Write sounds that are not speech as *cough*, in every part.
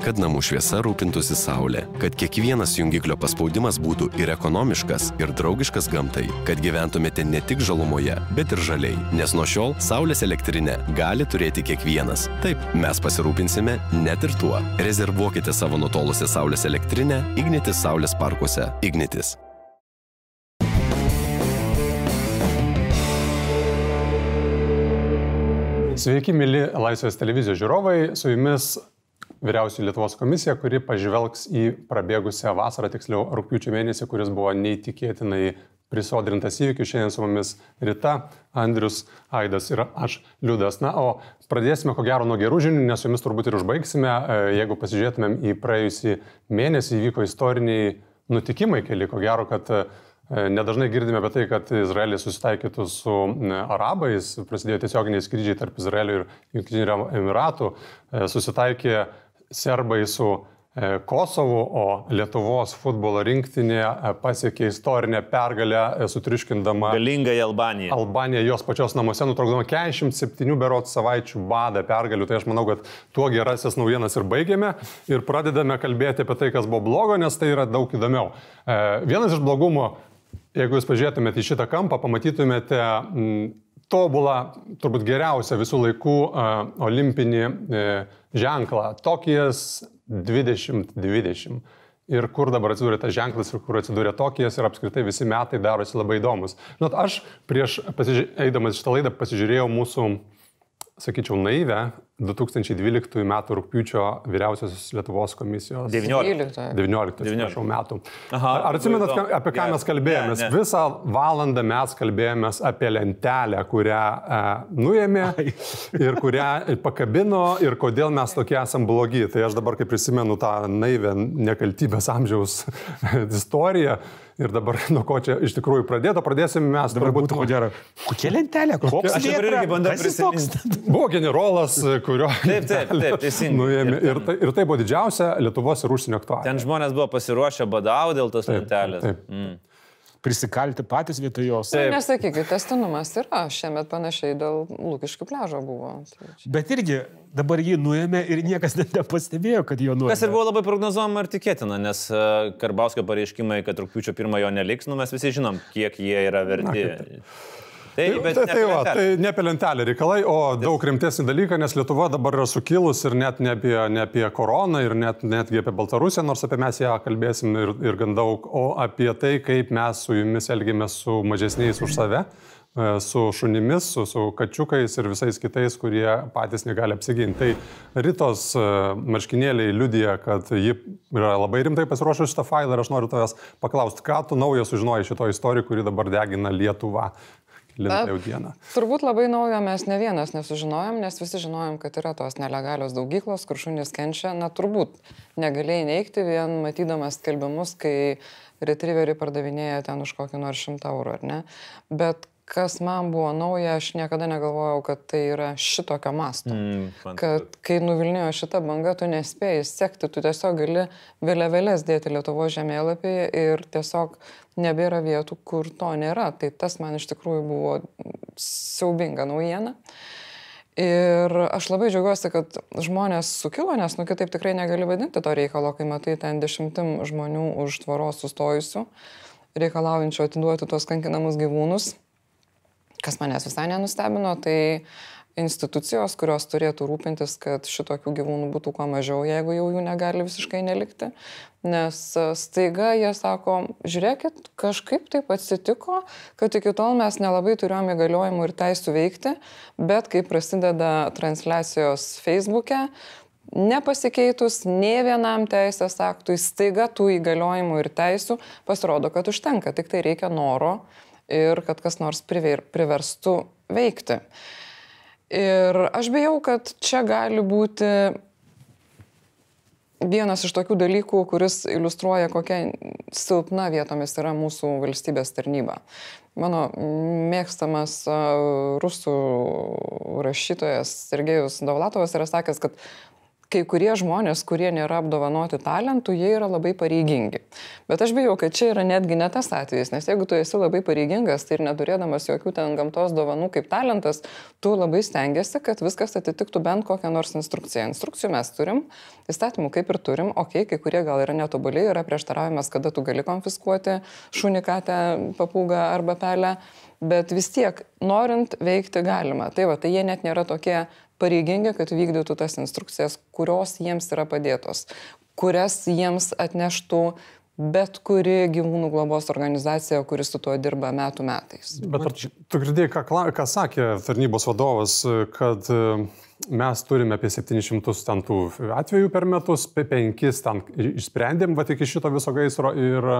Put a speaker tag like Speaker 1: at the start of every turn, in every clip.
Speaker 1: Kad namų šviesa rūpintųsi Saulė, kad kiekvienas jungiklio paspaudimas būtų ir ekonomiškas, ir draugiškas gamtai, kad gyventumėte ne tik žalumoje, bet ir žaliai. Nes nuo šiol Saulės elektrinę gali turėti kiekvienas. Taip, mes pasirūpinsime net ir tuo. Rezervuokite savo nutolusią Saulės elektrinę Ignitis Saulės parkuose. Ignitis.
Speaker 2: Sveiki, mėly Laisvės televizijos žiūrovai, su jumis vyriausių Lietuvos komisija, kuri pažvelgs į prabėgusią vasarą, tiksliau rūpiučio mėnesį, kuris buvo neįtikėtinai prisodrintas įvykių. Šiandien su mumis Rita, Andrius, Aidas ir aš, Liudas. Na, o pradėsime ko gero nuo gerų žinių, nes su jumis turbūt ir užbaigsime. E, jeigu pasižiūrėtumėm į praėjusį mėnesį, įvyko istoriniai nutikimai keli, ko gero, kad E, nedažnai girdime apie tai, kad Izraelis susitaikytų su arabais, prasidėjo tiesioginiai skrydžiai tarp Izraelio ir Junktinių Emiratų, e, susitaikė serbai su e, Kosovu, o Lietuvos futbolo rinktinė pasiekė istorinę pergalę, sutriškindama
Speaker 3: galingą Albaniją.
Speaker 2: Albaniją jos pačios namuose, nutraukdama 47 berots savaičių badą pergalių. Tai aš manau, kad tuo gerasis naujienas ir baigėme ir pradedame kalbėti apie tai, kas buvo blogo, nes tai yra daug įdomiau. Vienas iš blogumo Jeigu jūs pažiūrėtumėte į šitą kampą, pamatytumėte tobulą, turbūt geriausią visų laikų olimpinį uh, ženklą - Tokijas 2020. Ir kur dabar atsidūrė tas ženklas ir kur atsidūrė Tokijas ir apskritai visi metai darosi labai įdomus. Žinot, aš prieš eidamas šitą laidą pasižiūrėjau mūsų, sakyčiau, naivę 2012 m. rūpiučio vyriausiosios Lietuvos komisijos.
Speaker 3: 19.
Speaker 2: 19, 19. metų. Aha, Ar atsimenat, apie ką mes kalbėjomės? Ne, ne. Visą valandą mes kalbėjomės apie lentelę, kurią e, nuėmė ir kurią pakabino ir kodėl mes tokie esam blogi. Tai aš dabar, kai prisimenu tą naivę nekaltybės amžiaus *laughs* istoriją, Ir dabar nuo ko čia iš tikrųjų pradėto, pradėsime mes.
Speaker 4: Dabar būtų ko gero. Kokia lentelė? Koks
Speaker 3: aš dabar irgi bandau
Speaker 2: prisiminti. Buvo generolas, kurio...
Speaker 3: Taip, taip, taip, teisingai.
Speaker 2: Nuėmė. Ir, tai, ir tai buvo didžiausia Lietuvos ir užsienio aktualija.
Speaker 3: Ten žmonės buvo pasiruošę badau dėl tos taip, lentelės. Taip. Mm
Speaker 4: prisikalti patys vietoj jos.
Speaker 5: Taip. Nesakykit, testinumas yra, šiemet panašiai dėl Lūkiškių pležo buvo.
Speaker 4: Bet irgi dabar jį nuėmė ir niekas net nepastebėjo, kad jo nuėmė.
Speaker 3: Kas ir buvo labai prognozuojama ir tikėtina, nes e, Karbauskio pareiškimai, kad rūpiučio pirmojo neliks, nu mes visi žinom, kiek jie yra verti. Na,
Speaker 2: Tai, tai, tai, tai, va, tai ne apie lentelę reikalai, o daug rimtesnį dalyką, nes Lietuva dabar yra sukilus ir net ne apie, ne apie koroną ir net, netgi apie Baltarusiją, nors apie mes ją kalbėsim ir, ir gan daug, o apie tai, kaip mes su jumis elgiamės su mažesniais už save e, su šunimis, su, su kačiukais ir visais kitais, kurie patys negali apsiginti. Tai Rytos e, marškinėliai liudija, kad ji yra labai rimtai pasiruošusi šitą failą ir aš noriu tavęs paklausti, ką tu naujo sužinojai šito istoriją, kuri dabar degina Lietuvą lintą jau dieną.
Speaker 5: Turbūt labai naujo mes ne vienas nesužinojom, nes visi žinojom, kad yra tos nelegalios daugyklos, kur šunys kenčia. Na, turbūt negalėjai neikti vien matydamas skelbimus, kai retrieveriai pardavinėja ten už kokį nors šimtą eurų, ar ne? Bet kas man buvo nauja, aš niekada negalvojau, kad tai yra šitokio masto. Mm, kad kai nuvilnėjo šitą bangą, tu nespėjai sekti, tu tiesiog gali vėliavėlės dėti Lietuvo žemėlapyje ir tiesiog nebėra vietų, kur to nėra. Tai tas man iš tikrųjų buvo siaubinga naujiena. Ir aš labai džiaugiuosi, kad žmonės sukilo, nes nu kitaip tikrai negali vadinti to reikalo, kai matai ten dešimtim žmonių už tvoros sustojusių, reikalaujančių atiduoti tuos kankinamus gyvūnus kas manęs visai nenustebino, tai institucijos, kurios turėtų rūpintis, kad šitokių gyvūnų būtų kuo mažiau, jeigu jau jų negali visiškai nelikti. Nes e, staiga jie sako, žiūrėkit, kažkaip taip atsitiko, kad iki tol mes nelabai turėjome įgaliojimų ir teisų veikti, bet kai prasideda transliacijos Facebook'e, nepasikeitus nie vienam teisės aktui, staiga tų įgaliojimų ir teisų pasirodo, kad užtenka, tik tai reikia noro ir kad kas nors priver, priverstų veikti. Ir aš bijau, kad čia gali būti vienas iš tokių dalykų, kuris iliustruoja, kokia silpna vietomis yra mūsų valstybės tarnyba. Mano mėgstamas rusų rašytojas Sergejus Davlatovas yra sakęs, kad kai kurie žmonės, kurie nėra apdovanoti talentų, jie yra labai pareigingi. Bet aš bijau, kad čia yra netgi ne tas atvejis, nes jeigu tu esi labai pareigingas, tai ir neturėdamas jokių ten gamtos dovanų kaip talentas, tu labai stengiasi, kad viskas atitiktų bent kokią nors instrukciją. Instrukcijų mes turim, įstatymų kaip ir turim, okei, okay, kai kurie gal yra netobuliai, yra prieštaravimas, kada tu gali konfiskuoti šunikatę, papūgą arba pelę bet vis tiek norint veikti galima. Tai va, tai jie net nėra tokie pareigingi, kad vykdytų tas instrukcijas, kurios jiems yra padėtos, kurias jiems atneštų bet kuri gyvūnų globos organizacija, kuris su tuo dirba metų metais.
Speaker 2: Bet ar tu girdėjai, ką, ką sakė tarnybos vadovas, kad e, mes turime apie 700 ten tų atvejų per metus, apie 5 ten išsprendėm, va tik iš šito viso gaisro ir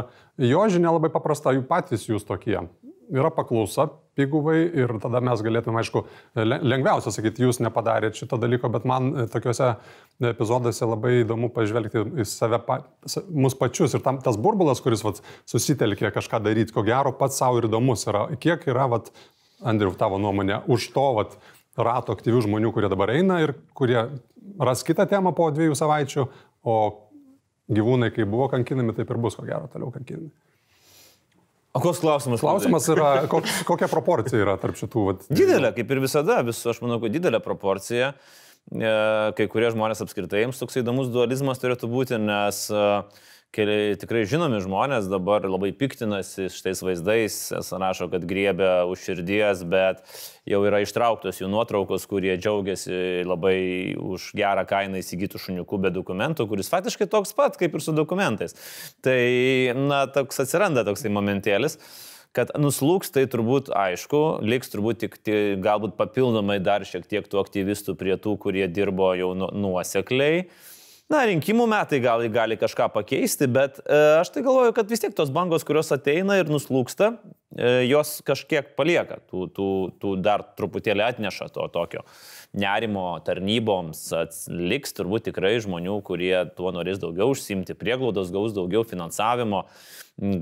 Speaker 2: jo žinia labai paprasta, jų patys jūs tokie yra paklausa piguvai ir tada mes galėtume, aišku, lengviausia sakyti, jūs nepadarėt šito dalyko, bet man e, tokiuose epizoduose labai įdomu pažvelgti į save, mus pačius ir tam tas burbulas, kuris vat, susitelkė kažką daryti, ko gero pats savo ir įdomus yra, kiek yra, vat, Andriu, tavo nuomonė, už to vat, rato aktyvių žmonių, kurie dabar eina ir kurie ras kitą temą po dviejų savaičių, o gyvūnai, kai buvo kankinami, taip ir bus, ko gero, toliau kankinami.
Speaker 3: O koks klausimas?
Speaker 2: Klausimas yra, koks, kokia proporcija yra tarp šitų? Vat,
Speaker 3: didelė, kaip ir visada, vis, aš manau, kad didelė proporcija. E, kai kurie žmonės apskritai jiems toks įdomus dualizmas turėtų būti, nes uh, keli tikrai žinomi žmonės dabar labai piktinasi šitais vaizdais, rašo, kad griebia už širdies, bet jau yra ištrauktos jų nuotraukos, kurie džiaugiasi labai už gerą kainą įsigytų šuniukų be dokumentų, kuris faktiškai toks pat kaip ir su dokumentais. Tai, na, toks atsiranda toksai momentėlis. Kad nuslūks, tai turbūt aišku, liks turbūt tik, galbūt papildomai dar šiek tiek tų aktyvistų prie tų, kurie dirbo jau nu, nuosekliai. Nu Na, rinkimų metai gal gali kažką pakeisti, bet e, aš tai galvoju, kad vis tiek tos bangos, kurios ateina ir nuslūksta, e, jos kažkiek palieka, tų, tų, tų dar truputėlį atneša to tokio nerimo tarnyboms, liks turbūt tikrai žmonių, kurie tuo norės daugiau užsimti, prieglaudos gaus daugiau finansavimo,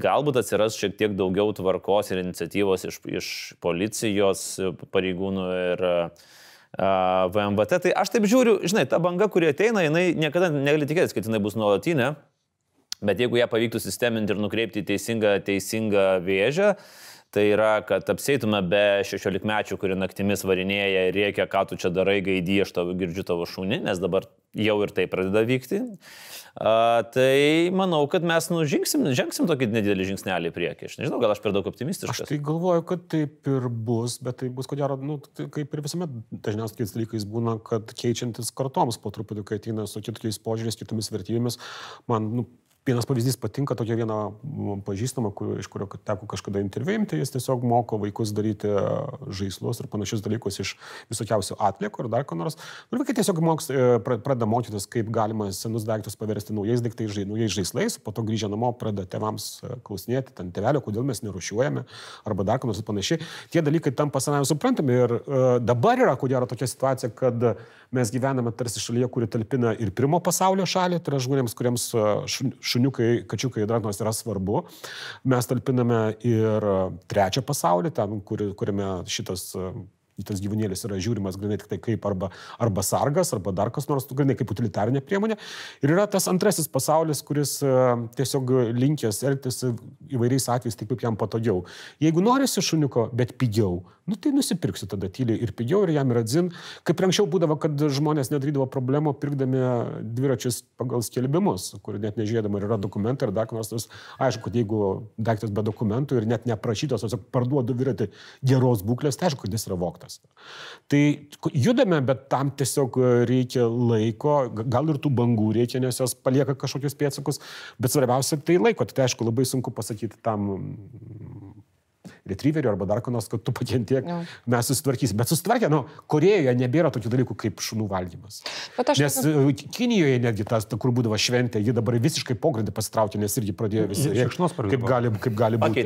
Speaker 3: galbūt atsiras šiek tiek daugiau tvarkos ir iniciatyvos iš, iš policijos pareigūnų ir uh, VMVT. Tai aš taip žiūriu, žinai, ta banga, kuri ateina, jinai niekada negali tikėtis, kad jinai bus nuolatinė, bet jeigu ją pavyktų sisteminti ir nukreipti į teisingą, teisingą vėžę, Tai yra, kad apseitume be 16 mečių, kurie naktimis varinėja ir reikia, ką tu čia darai, gaidį, aš tavo girdžiu tavo šunį, nes dabar jau ir tai pradeda vykti. A, tai manau, kad mes nužingsim, žengsim tokį nedidelį žingsnelį į priekį. Aš nežinau, gal aš per daug optimistiškas.
Speaker 4: Aš tai galvoju, kad taip ir bus, bet tai bus, ko gero, nu, tai kaip ir visuomet dažniausiai tais dalykais būna, kad keičiantis kartoms po truputį, kai ateina su kitokiais požiūrės, kitomis vertybėmis, man nu, Vienas pavyzdys patinka tokia viena pažįstama, kur, iš kurio teko kažkada interviuimti, jis tiesiog moko vaikus daryti žaislus ir panašius dalykus iš visokiausių atliekų ir dar ko nors. Nu, ir vaikai tiesiog moks, e, pradeda mokytis, kaip galima senus daiktus paversti naujais daiktais, žai, naujais žaislais, po to grįžę namo pradeda tėvams e, klausinėti, ten tėvelio, kodėl mes nerušiuojame, arba dar ko nors panašiai. Tie dalykai tampa savai suprantami ir dabar yra, ko gero, tokia situacija, kad mes gyvename tarsi šalyje, kuri talpina ir pirmo pasaulio šalį, tai yra žmonėms, kuriems š, šuniukai, kačiukai, dragnos yra svarbu. Mes talpiname ir trečią pasaulį, ten, kur, kuriame šitas tas gyvūnėlis yra žiūrimas grinai tik tai kaip arba, arba sargas, arba dar kas nors, grinai kaip utilitarinė priemonė. Ir yra tas antrasis pasaulis, kuris uh, tiesiog linkęs elgtis įvairiais atvejais taip, kaip jam patogiau. Jeigu norisi šuniuko, bet pigiau, nu tai nusipirksiu tada tyliai ir pigiau ir jam yra dzin. Kaip anksčiau būdavo, kad žmonės nedarydavo problemų pirkdami dviračius pagal skelbimus, kur net nežiūrėdama yra dokumentai ir dar kas nors. Aišku, kad jeigu daiktas be dokumentų ir net neprašytos, tiesiog parduodu dviratį geros būklės, tai aišku, kad jis yra voktas faktas. Tai judame, bet tam tiesiog reikia laiko, gal ir tų bangų reikia, nes jos palieka kažkokius pėtsakus, bet svarbiausia tai laiko. Tai aišku, labai sunku pasakyti tam retrieverių arba dar ko nors, kad tu pakentiek, no. mes susitvarkysim. Bet susitvarkė, nu, Korejoje nebėra tokių dalykų kaip šunų valgymas. Nes kad... Kinijoje netgi tas, kur būdavo šventė, ji dabar visiškai pogrindį pasitraukė, nes irgi pradėjo visi rėkšnos per kaip gali, kaip gali būti.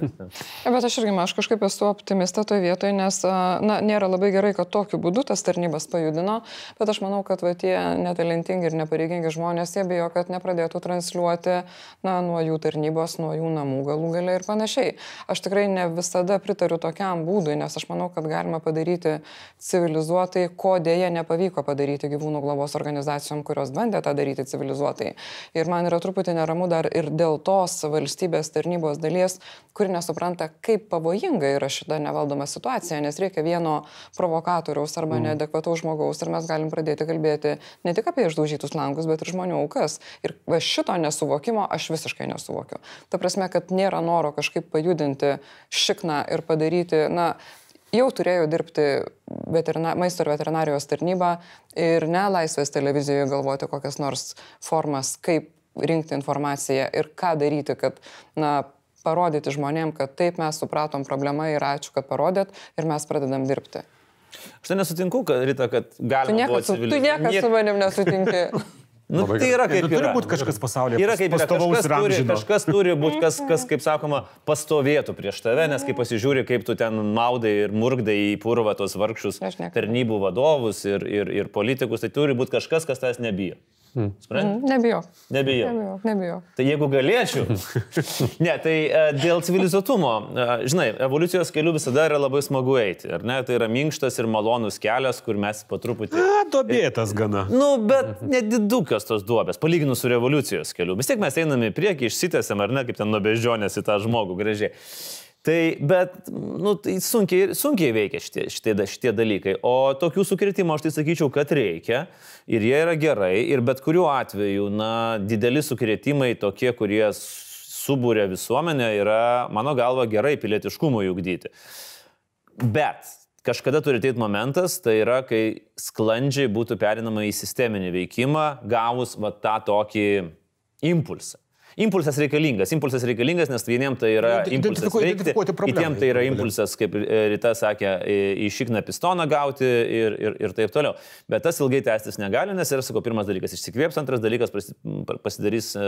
Speaker 4: *laughs*
Speaker 5: ja, bet aš irgi, aš kažkaip esu optimista toje vietoje, nes, na, nėra labai gerai, kad tokiu būdu tas tarnybas pajudino, bet aš manau, kad va, tie netalentingi ir nepareigingi žmonės, jie bijo, kad nepradėtų transliuoti, na, nuo jų tarnybos, nuo jų namų galų gale ir panašiai. Aš tikrai ne visada pritariu tokiam būdui, nes aš manau, kad galima padaryti civilizuotai, ko dėja nepavyko padaryti gyvūnų globos organizacijom, kurios bandė tą daryti civilizuotai. Ir man yra truputį neramu dar ir dėl tos valstybės tarnybos dalies, kuri nesupranta, kaip pavojinga yra šita nevaldoma situacija, nes reikia vieno provokatoriaus arba mm. neadekvataus žmogaus ir mes galim pradėti kalbėti ne tik apie išdaužytus langus, bet ir žmonių aukas. Ir šito nesuvokimo aš visiškai nesuvokiu. Ta prasme, kad nėra noro kažkaip pajudinti šikną ir padaryti, na, jau turėjau dirbti veterina, maisto ir veterinarijos tarnybą ir ne laisvės televizijoje galvoti kokias nors formas, kaip rinkti informaciją ir ką daryti, kad na, parodyti žmonėm, kad taip mes supratom problemą ir ačiū, kad parodėt ir mes pradedam dirbti.
Speaker 3: Aš tai nesutinku, kad, Rita, kad galima.
Speaker 5: Tu niekad, su, tu niekad Niek... su manim nesutinki. *laughs*
Speaker 3: Nu, Labai tai yra kaip...
Speaker 4: Nu, turi būti kažkas pasaulyje.
Speaker 3: Yra kaip yra, kažkas, turi, kažkas turi būti, kas, kas, kaip sakoma, pastovėtų prieš tave, nes kai pasižiūri, kaip tu ten maudai ir murgdai į purvą tos vargšus tarnybų vadovus ir, ir, ir politikus, tai turi būti kažkas, kas tas nebijo.
Speaker 5: Mm, nebijau.
Speaker 3: Nebijau.
Speaker 5: Nebijau. Nebijau.
Speaker 3: Tai jeigu galėčiau. *laughs* ne, tai e, dėl civilizuotumo, e, žinai, evoliucijos keliu visada yra labai smagu eiti, ar ne? Tai yra minkštas ir malonus kelias, kur mes po truputį...
Speaker 4: A, dobėtas gana.
Speaker 3: Nu, bet nedidukios tos duobės, palyginus su revoliucijos keliu. Vis tiek mes einame į priekį, išsitęsiam, ar ne, kaip ten nubeždžionės į tą žmogų gražiai. Tai, bet, nu, tai sunkiai, sunkiai veikia šitie, šitie, šitie dalykai. O tokių sukretimų aš tai sakyčiau, kad reikia ir jie yra gerai. Ir bet kuriuo atveju, na, dideli sukretimai tokie, kurie subūrė visuomenę, yra, mano galva, gerai pilietiškumui ugdyti. Bet kažkada turi ateiti momentas, tai yra, kai sklandžiai būtų perinama į sisteminį veikimą, gavus va tą tokį impulsą. Impulsas reikalingas, impulsas reikalingas, nes vieniems tai yra impulsas veikti, kitiems tai yra impulsas, kaip e, Rita sakė, į šikną pistoną gauti ir, ir, ir taip toliau. Bet tas ilgai tęstis negali, nes yra, sakau, pirmas dalykas išsikvėps, antras dalykas pasidarys e,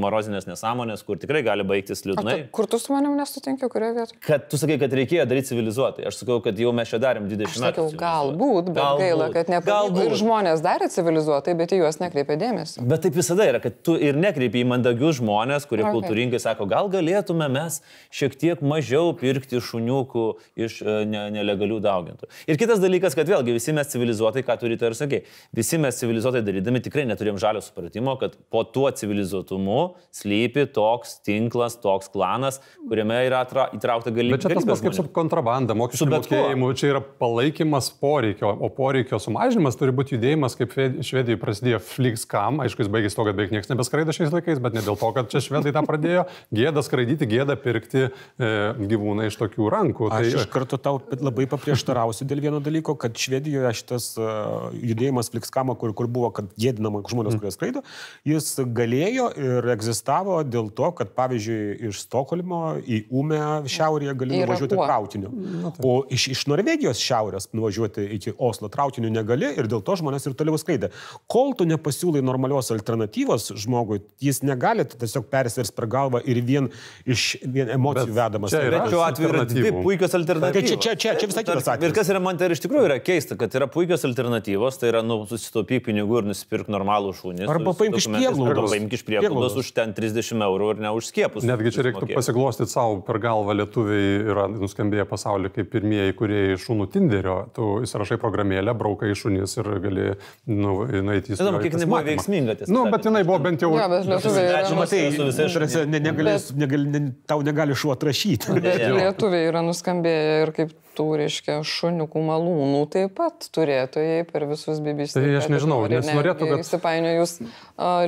Speaker 3: morozinės nesąmonės, kur tikrai gali baigtis liūdnai.
Speaker 5: Tu, kur tu su manim nesutinki, kurioje vietoje?
Speaker 3: Kad tu sakai, kad reikėjo daryti civilizuotai. Aš sakau, kad jau mes čia darėm 20 metų.
Speaker 5: Galbūt, bet galbūt, gaila, kad nepavyko. Ir žmonės darė civilizuotai, bet į juos nekreipė dėmesio.
Speaker 3: Bet taip visada yra, kad tu ir nekreipi į man mandagius žmonės, kurie okay. kultūringai sako, gal galėtume mes šiek tiek mažiau pirkti šuniukų iš e, ne, nelegalių daugintų. Ir kitas dalykas, kad vėlgi visi mes civilizuotai, ką turite ir sakė, visi mes civilizuotai darydami tikrai neturėjom žalio supratimo, kad po tuo civilizuotumu slypi toks tinklas, toks klanas, kuriame yra atra, įtraukta galimybė.
Speaker 2: Bet čia tas pats kaip su kontrabanda, mokesčių mokėjimu, čia yra palaikymas poreikio, o poreikio sumažinimas turi būti judėjimas, kaip Švedijoje prasidėjo Flixcam, aišku, jis baigėsi to, kad beveik niekas nebeskraida šiais laikais, bet bet ne dėl to, kad čia švedai tą pradėjo, gėda skraidyti, gėda pirkti e, gyvūną iš tokių rankų.
Speaker 4: Tai... Aš iš karto tau labai paprieštarausiu dėl vieno dalyko, kad Švedijoje šitas uh, judėjimas Flixkamo, kur, kur buvo, kad gėdinama žmonės, kurie skraido, jis galėjo ir egzistavo dėl to, kad pavyzdžiui iš Stokholmo į Umę šiaurėje gali nuvažiuoti traukiniu. Nu, tai. O iš, iš Norvegijos šiaurės nuvažiuoti iki Oslo traukiniu negali ir dėl to žmonės ir toliau skraidė. Kol tu nepasiūlai normalios alternatyvos žmogui, jis negali negali tiesiog persvers per galvą ir vien iš vien emocijų bet vedamas.
Speaker 3: Čia yra, bet šiuo atveju yra dvi puikios alternatyvos.
Speaker 4: Čia, čia, čia, čia visai kitas atvejis.
Speaker 3: Ir kas yra man tai iš tikrųjų yra keista, kad yra puikios alternatyvos, tai yra nu, susitaupyk pinigų ir nusipirk normalų šunį.
Speaker 4: Arba paimk iš prieglaudos.
Speaker 3: Arba paimk iš prieglaudos už ten 30 eurų ir ne už skiepus.
Speaker 2: Netgi čia reiktų pasiglostyti savo per galvą, lietuviai yra nuskambėję pasaulyje kaip pirmieji, kurie iš šunų Tinderio. Tu įsirašai programėlę, braukai šunys ir gali nu, nueiti į...
Speaker 3: Žinoma, kiek jinai buvo veiksminga.
Speaker 2: Na, nu, bet jinai buvo bent jau...
Speaker 5: Ja, bet lietuviai
Speaker 4: yra... Matai, su visais šunys. Ne, negali, bet... negali, ne, tau negali šuo atrašyti. *laughs*
Speaker 5: Lietuviai yra nuskambėję ir kaip tų, reiškia, šuniukų malūnų taip pat turėtojai per visus BBC.
Speaker 2: Tai aš nežinau, nes ne, norėtų, kad...
Speaker 5: Įsipainiojus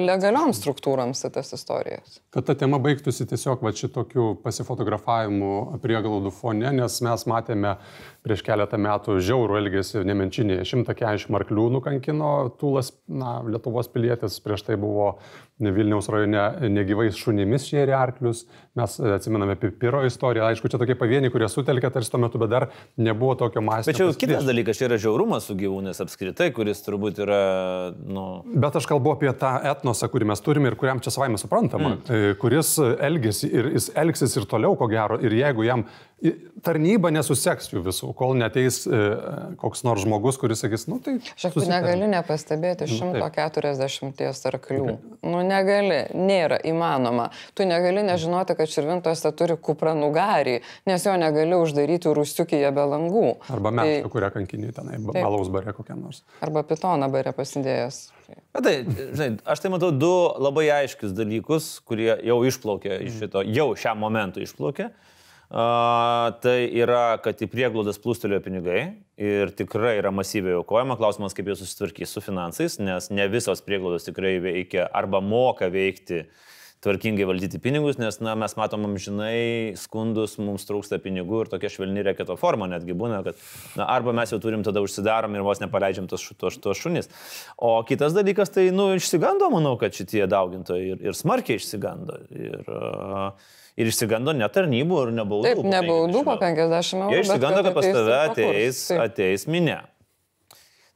Speaker 5: legalioms struktūrams į tas istorijas.
Speaker 2: Kad ta tema baigtųsi tiesiog va šitokiu pasifotografavimu prieglaudų fone, nes mes matėme prieš keletą metų žiaurų elgesį Nemenčinėje. 140 arklių nukankino Tūlas, na, Lietuvos pilietis, prieš tai buvo Vilniaus rajone negyvais šunimis šėrė arklius. Mes atsimename Pipiro istoriją. Aišku, čia tokie pavieniai, kurie sutelkė tarsi tuo metu, bet dar nebuvo tokio mąstymo.
Speaker 3: Jau kitas dalykas, čia yra žiaurumas su gyvūnais apskritai, kuris turbūt yra... Nu...
Speaker 2: Bet aš kalbu apie tą etnosą, kurį mes turime ir kuriam čia savaime suprantama, mm. kuris elgesi ir jis elgsis ir toliau, ko gero, ir jeigu jam tarnyba nesuseks jų visų, kol neteis e, koks nors žmogus, kuris sakys, nu tai...
Speaker 5: Šiaip negali nepastebėti 140 nu, arklių. Nu negali, nėra įmanoma. Tu negali nežinoti, kad širvintose turi kupranugarį, nes jo negali uždaryti rūsiukyje be langų.
Speaker 2: Arba mes, tai, kurią kankinį tenai, balaus bare kokią nors.
Speaker 5: Arba pitoną bare pasidėjęs.
Speaker 3: Bet tai, žinai, aš tai matau du labai aiškius dalykus, kurie jau išplaukė iš šito, jau šiam momentui išplaukė. Uh, tai yra, kad į prieglaudas plūstelėjo pinigai ir tikrai yra masyviai aukojama. Klausimas, kaip jie susitvarkys su finansais, nes ne visos prieglaudos tikrai veikia arba moka veikti tvarkingai valdyti pinigus, nes na, mes matom amžinai skundus, mums trūksta pinigų ir tokia švelni reketo forma netgi būna, kad na, arba mes jau turim tada užsidarom ir vos nepaleidžiam tos, tos, tos šunys. O kitas dalykas, tai, nu, išsigando, manau, kad šitie daugintojai ir, ir smarkiai išsigando. Ir, uh, ir išsigando ne tarnybų ir ne baudų.
Speaker 5: Taip, ne baudų po 50 eurų.
Speaker 3: Jie išsigando, kad pas tave ateis, ateis minė.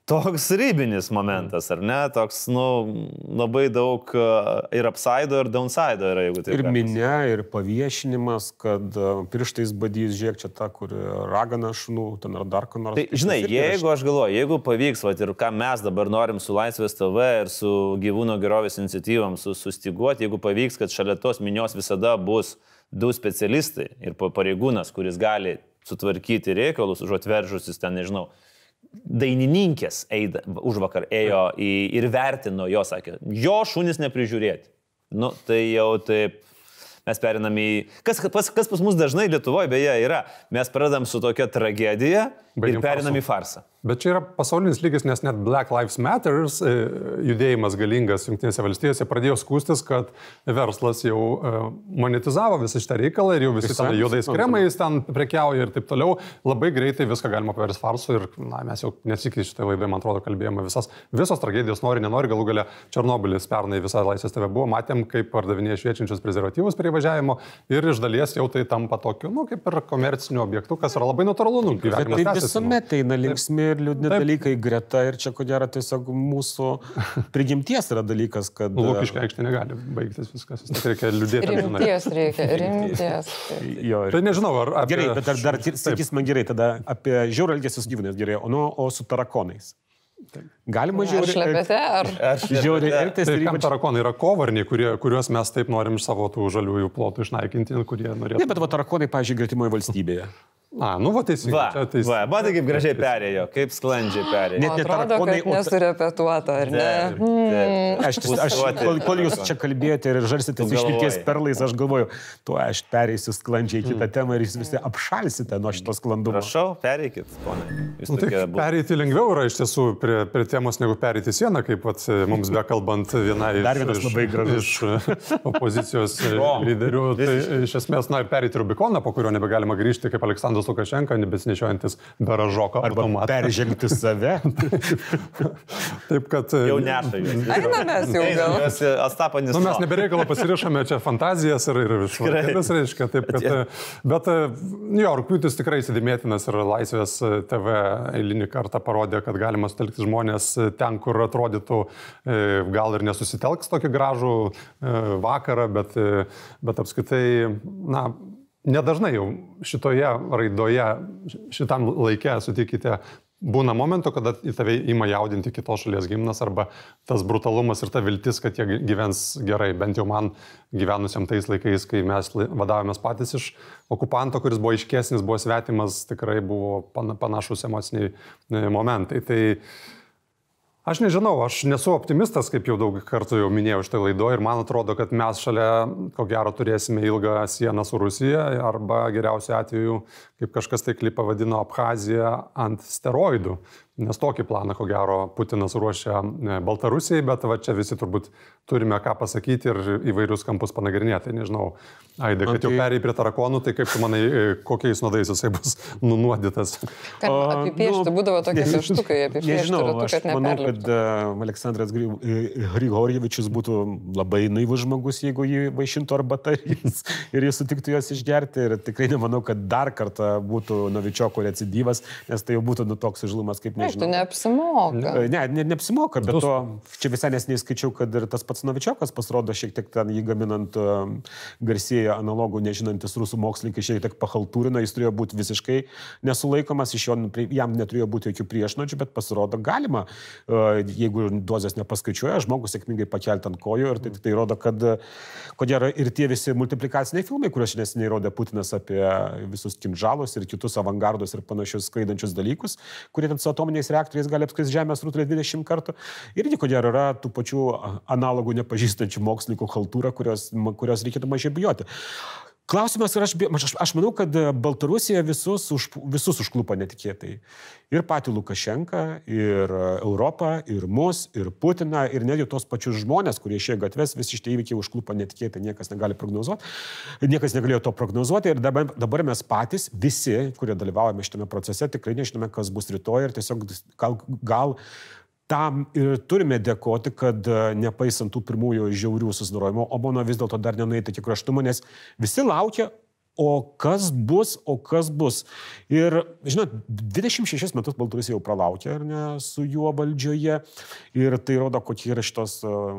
Speaker 3: Toks rybinis momentas, ar ne? Toks, nu, labai daug e, ir upside ir downside yra, jeigu tai.
Speaker 4: Ir minė, ir paviešinimas, kad e, pirštais badys, žiūrėk, čia ta, kur ragana šunų, ten ar dar ką nors.
Speaker 3: Tai, žinai, jeigu aš galvoju, jeigu pavyks, va, ir ką mes dabar norim su Laisvės TV ir su gyvūnų gerovės iniciatyvom su, sustiguoti, jeigu pavyks, kad šalia tos minios visada bus du specialistai ir pareigūnas, kuris gali sutvarkyti reikalus, užuot veržusis ten, nežinau, dainininkės eida, už vakar ėjo į, ir vertino jo, sakė, jo šunis neprižiūrėti. Nu, tai jau taip, mes perinam į... Kas, kas, kas pas mus dažnai Lietuvoje beje yra, mes pradedam su tokia tragedija Baigim ir perinam į farsą.
Speaker 2: Bet čia yra pasaulinis lygis, nes net Black Lives Matters e, judėjimas galingas Junktinėse valstijose pradėjo skūstis, kad verslas jau e, monetizavo visą šitą reikalą ir jau visi ten juodais kremais ten prekiauja ir taip toliau. Labai greitai viską galima paversti farsu ir na, mes jau nesikį šitą laidą, man atrodo, kalbėjome visas, visos tragedijos, nori, nenori, galų gale Černobilis pernai visą laisvės TV buvo, matėm, kaip pardavinėja šviečiančius prezervatyvus prie važiavimo ir iš dalies jau tai tampa tokiu, nu, kaip ir komerciniu objektu, kas yra labai natūralu. Nu,
Speaker 4: gyvenimas tai visuomet eina linksmi ir liūdni Taip. dalykai greta ir čia ko gero tiesiog mūsų *laughs* prigimties yra dalykas, kad...
Speaker 2: Lūkiškai aikštė negali baigtis viskas, vis tiek reikia liūdėti.
Speaker 5: Rimties reikia, rimties.
Speaker 2: jo, ir... Tai nežinau, ar... Apie...
Speaker 4: Gerai, bet dar, dar sakys man gerai tada apie žiaurų elgesį su gyvūnais gerai, o, nu, o su tarakonais. Taip. Galima žiūrėti.
Speaker 5: Ar šlepete, ar... *laughs*
Speaker 2: Aš žiūriu, elgtis. Tai kam tarakonai yra kovarniai, kurie, kuriuos mes taip norim savo tų žaliųjų plotų išnaikinti, kurie norėtų.
Speaker 4: Ne, bet va tarakonai, pažiūrėjau, gretimoje valstybėje. *laughs*
Speaker 2: A, nu, va, teisingai.
Speaker 3: Va, teis... va, matai, kaip gražiai perėjo, kaip sklandžiai perėjo.
Speaker 5: Net netarakonai, o... nesurepetuota, ar ne? Taip,
Speaker 4: taip. Aš, aš, kol, kol jūs čia kalbėjote ir žarsite išlikties perlais, aš galvoju, tuo aš pereisiu sklandžiai kitą mm. temą ir jūs visi apšalsite nuo šitos sklandumo.
Speaker 3: Prašau, pereikit, ponai.
Speaker 2: Nu, tai pereiti lengviau yra iš tiesų prie, prie temos negu pereiti sieną, kaip pat mums bekalbant vienai
Speaker 4: Dar vienas iš, labai gražus.
Speaker 2: iš *laughs* opozicijos lyderių. Tai iš esmės, na, pereiti Rubikoną, po kurio nebegalima grįžti, kaip Aleksandras Aleksandras Lukašenka, nebesinešiojantis beražoko
Speaker 4: automatą. Peržengti save. *laughs*
Speaker 2: Taip, kad...
Speaker 3: Jau neša jūs.
Speaker 5: Einamės jau gal.
Speaker 3: Astapanis.
Speaker 2: Nu, mes nebereikalo pasirišame čia fantazijas ir, ir švarkėlis, reiškia. Taip, kad, bet jo, rūpiutis tikrai įsidėmėtinas ir Laisvės TV eilinį kartą parodė, kad galima sutelkti žmonės ten, kur atrodytų e, gal ir nesusitelks tokį gražų e, vakarą, bet, e, bet apskaitai, na, nedažnai jau šitoje raidoje, šitam laikė, sutikite, būna momentų, kada į tave ima jaudinti kitos šalies gimnas arba tas brutalumas ir ta viltis, kad jie gyvens gerai. Bent jau man gyvenusiam tais laikais, kai mes vadavomės patys iš okupanto, kuris buvo iškesnis, buvo svetimas, tikrai buvo panašus emociniai e, momentai. Tai Aš nežinau, aš nesu optimistas, kaip jau daug kartų jau minėjau šitą laidą ir man atrodo, kad mes šalia, ko gero, turėsime ilgą sieną su Rusija arba geriausiu atveju, kaip kažkas tai klipą vadino, Abhaziją ant steroidų. Nes tokį planą, ko gero, Putinas ruošia e, Baltarusijai, bet va čia visi turbūt turime ką pasakyti ir įvairius kampus panagrinėti. Nežinau, Aidė, kad jau perėjai prie tarakonų, tai kaip tu manai, e, kokiais nuodais jisai bus *laughs* nunuodytas?
Speaker 5: Kad apipiešti, nu, būdavo tokie *laughs* pieštukai apipiešti.
Speaker 4: Nežinau, aš kad manau, kad uh, Aleksandras Grigorjevičius būtų labai naivus žmogus, jeigu jį vaišintų arba jis ir jis sutiktų juos išgerti. Ir tikrai nemanau, kad dar kartą būtų Novičioko recidyvas, nes tai jau būtų nu toks žlumas kaip ne
Speaker 5: Tai neapsimoka.
Speaker 4: Ne, ne, neapsimoka, bet to čia visai nesiniai skaičiau, kad ir tas pats Novičiokas pasirodo šiek tiek ten jį gaminant um, garsėję analogų, nežinantis rusų mokslininkai šiek tiek pahaltūrino, jis turėjo būti visiškai nesulaikomas, iš jo jam neturėjo būti jokių priešnodžių, bet pasirodo galima, uh, jeigu dozės nepaskaičiuoja, žmogus sėkmingai pakelti ant kojų ir tai, tai rodo, kad ko gero ir tie visi multiplikaciniai filmai, kuriuos šiandien neįrodė Putinas apie visus kinžalus ir kitus avangardus ir panašius skraidančius dalykus, kurie ten su atominiais reaktoriais gali apskristi Žemės rutulį 20 kartų. Ir ko gero yra tų pačių analogų nepažįstančių mokslininkų kultūra, kurios, kurios reikėtų mažiau bijoti. Klausimas ir aš, aš, aš manau, kad Baltarusija visus, už, visus užklupo netikėtai. Ir patį Lukašenką, ir Europą, ir mus, ir Putiną, ir netgi tos pačius žmonės, kurie išėjo gatves, visi šitie įvykiai užklupo netikėtai, niekas negali prognozuoti. Niekas negalėjo to prognozuoti ir dabar, dabar mes patys, visi, kurie dalyvaujame šitame procese, tikrai nežinome, kas bus rytoj ir tiesiog gal, gal tam ir turime dėkoti, kad e, nepaisant tų pirmųjų žiaurių susidorojimų, Obono vis dėlto dar nenueita iki kraštumo, nes visi laukia, o kas bus, o kas bus. Ir, žinot, 26 metus Baltarusija jau pralaukė, ar ne, su juo valdžioje. Ir tai rodo, kokia yra šitos uh,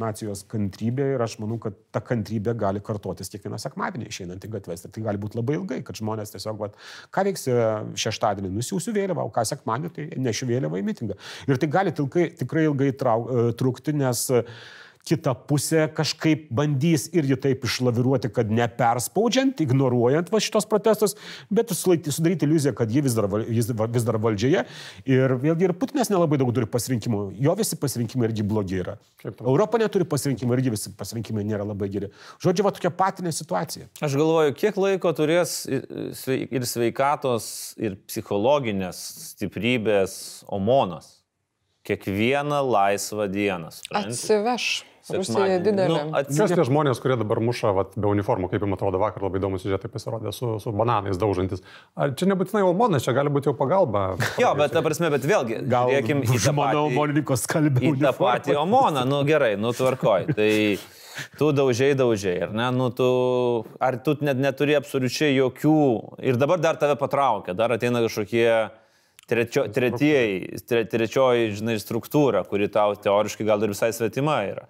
Speaker 4: nacijos kantrybė. Ir aš manau, kad ta kantrybė gali kartotis kiekvieną sekmadienį išeinant į gatves. Ir tai gali būti labai ilgai, kad žmonės tiesiog, vat, ką veiks šeštadienį, nusiųsiu vėliavą, o ką sekmadienį, tai nešiu vėliavą į mitingą. Ir tai gali tilkai, tikrai ilgai trau, uh, trukti, nes uh, kita pusė kažkaip bandys irgi taip išlaviruoti, kad neperspaudžiant, ignoruojant va šitos protestus, bet sudaryti iliuziją, kad jie vis dar, jis vis dar valdžioje. Ir vėlgi ir Putinas nelabai daug turi pasirinkimų. Jo visi pasirinkimai irgi blogi yra. Europa neturi pasirinkimų, irgi visi pasirinkimai nėra labai geri. Žodžiu, va tokia patinė situacija.
Speaker 3: Aš galvoju, kiek laiko turės ir sveikatos, ir psichologinės stiprybės Omonas. Kiekvieną laisvą dieną.
Speaker 5: Supranti? Atsiveš. Rusija didelė. Nu,
Speaker 2: Kas tie žmonės, kurie dabar muša vat, be uniformų, kaip jums atrodo, vakar labai įdomus siužetai pasirodė, su, su bananais daužantis. Ar čia nebūtinai Omonas, čia gali būti jau pagalba?
Speaker 3: jo, bet ta prasme, bet vėlgi,
Speaker 4: gal žiūrėkim į tą *laughs* patį Omonininkos kalbą.
Speaker 3: Į tą patį Omoną, nu gerai, nu tvarkoj. Tai tu daužiai, daužiai, ar ne? Nu, tu, ar tu net neturi absoliučiai jokių ir dabar dar tave patraukia, dar ateina kažkokie trečio, tretieji, tre, trečioji, žinai, struktūra, kuri tau teoriškai gal ir visai svetima yra.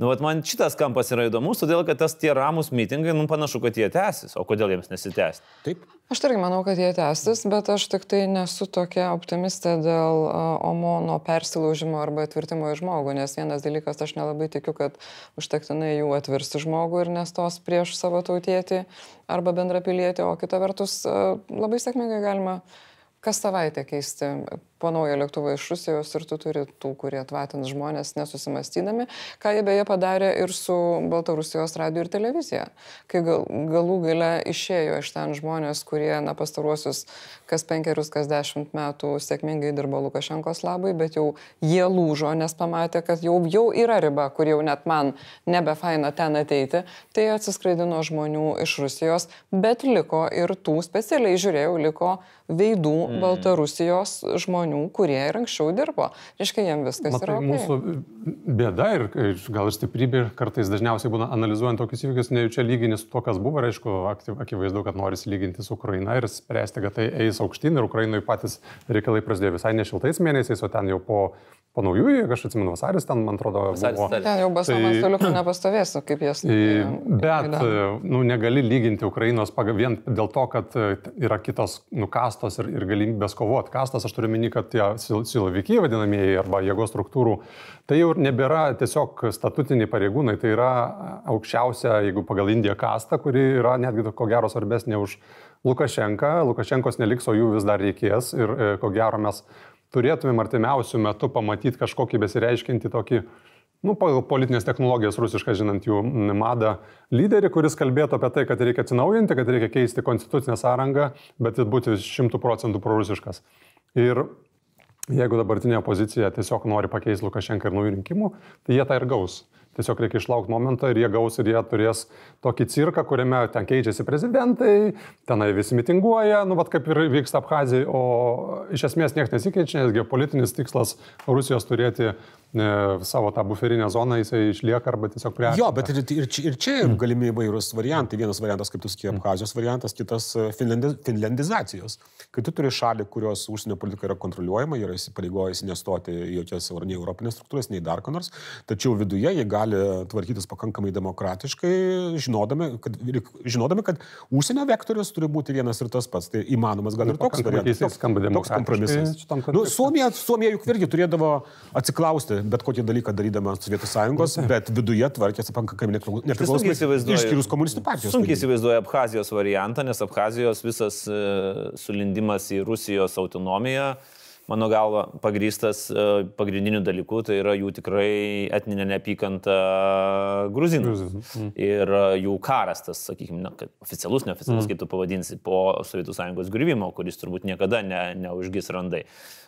Speaker 3: Nu, vat man šitas kampas yra įdomus, todėl kad tas tie ramus mitingai, nu, panašu, kad jie tęsis. O kodėl jiems nesitęsti?
Speaker 4: Taip.
Speaker 5: Aš irgi manau, kad jie tęsis, bet aš tik tai nesu tokia optimistė dėl Omono persilaužimo arba atvirtimo į žmogų, nes vienas dalykas, aš nelabai tikiu, kad užtektinai jų atvirsti žmogų ir nestos prieš savo tautietį arba bendrapilietį, o kita vertus labai sėkmingai galima kas savaitę keisti po naują lėktuvą iš Rusijos ir tu turi tų, kurie atvatins žmonės nesusimastydami, ką jie beje padarė ir su Baltarusijos radio ir televizija, kai gal, galų gale išėjo iš ten žmonės, kurie na, pastaruosius kas penkerius, kas dešimt metų sėkmingai dirbo Lukašenkos labai, bet jau jie lūžo, nes pamatė, kad jau, jau yra riba, kur jau net man nebefaina ten ateiti, tai atsiskraidino žmonių iš Rusijos, bet liko ir tų, specialiai žiūrėjau, liko veidų mm. Baltarusijos žmonių žmonių, kurie ir anksčiau dirbo. Reiškia, jiems viskas Matai, yra. Okay.
Speaker 2: Mūsų bėda ir gal ir stiprybė kartais dažniausiai būna analizuojant tokius įvykius, nejučia lyginti su to, kas buvo, ir aišku, akivaizdu, kad norisi lyginti su Ukraina ir spręsti, kad tai eis aukštyn ir Ukrainoje patys reikalai prasidėjo visai nešiltais mėnesiais, o ten jau po po naujųjų, aš atsimenu, vasaris ten, man atrodo, vasaris buvo.
Speaker 5: Ten jau basomas tai, toliau nepastovės, kaip jas.
Speaker 2: Bet, nu, negali lyginti Ukrainos vien dėl to, kad e, yra kitos nukastos ir, ir galimybės kovoti. Kastas, aš turiu minį, kad tie silovikiai vadinamieji arba jėgos struktūrų, tai jau nebėra tiesiog statutiniai pareigūnai, tai yra aukščiausia, jeigu pagal Indiją kasta, kuri yra netgi ko gero svarbesnė už Lukašenką. Lukašenkos neliks, o jų vis dar reikės ir e, ko gero mes turėtumėm artimiausių metų pamatyti kažkokį besireiškinti tokį, nu, pagal politinės technologijas rusišką, žinant jų madą, lyderį, kuris kalbėtų apie tai, kad reikia atsinaujinti, kad reikia keisti konstitucinę sąrangą, bet būti šimtų procentų prorusiškas. Ir jeigu dabartinė opozicija tiesiog nori pakeisti Lukašenką ir naujų rinkimų, tai jie tą ir gaus. Tiesiog reikia išlaukti momentą ir jie gaus ir jie turės tokį cirką, kuriame ten keičiasi prezidentai, tenai visi mitinguoja, nu, vat kaip ir vyksta Abhazijai, o iš esmės niekas nesikeičia, nes geopolitinis tikslas Rusijos turėti savo tą buferinę zoną, jisai išlieka arba tiesiog prie...
Speaker 4: Jo, bet ir, ir, ir čia mm. galimi įvairūs variantai. Vienas variantas, kaip tu sakei, Abhazijos variantas, kitas e, finlandi, finlandizacijos. Kai tu turi šalį, kurios užsienio politika yra kontroliuojama, yra įsipareigojęs nestoti į jokias nei europinės struktūras, nei dar ko nors, tačiau viduje jie gali tvarkytis pakankamai demokratiškai, žinodami, kad, žinodami, kad užsienio vektorius turi būti vienas ir tas pats. Tai įmanomas gal ir toks
Speaker 2: Pakankamai
Speaker 4: variantas. Toks, toks kompromisas. Nu. Suomija, Suomija juk irgi turėdavo atsiklausti bet kokį dalyką darydama Sovietų sąjungos, bet viduje tvarkėsi pakankamai nepriklausomai. Išskyrus komunistų partijos.
Speaker 3: Sunkiai įsivaizduoju Abhazijos variantą, nes Abhazijos visas e, sulindimas į Rusijos autonomiją, mano galva, pagrystas e, pagrindiniu dalyku, tai yra jų tikrai etninė neapykanta gruzinų.
Speaker 2: Gruzinų,
Speaker 3: Ir e, jų karas, tas, sakykime, na, kad oficialus, neoficialus, kaip tu pavadinsi, po Sovietų sąjungos griuvimo, kuris turbūt niekada ne, neužgis randai.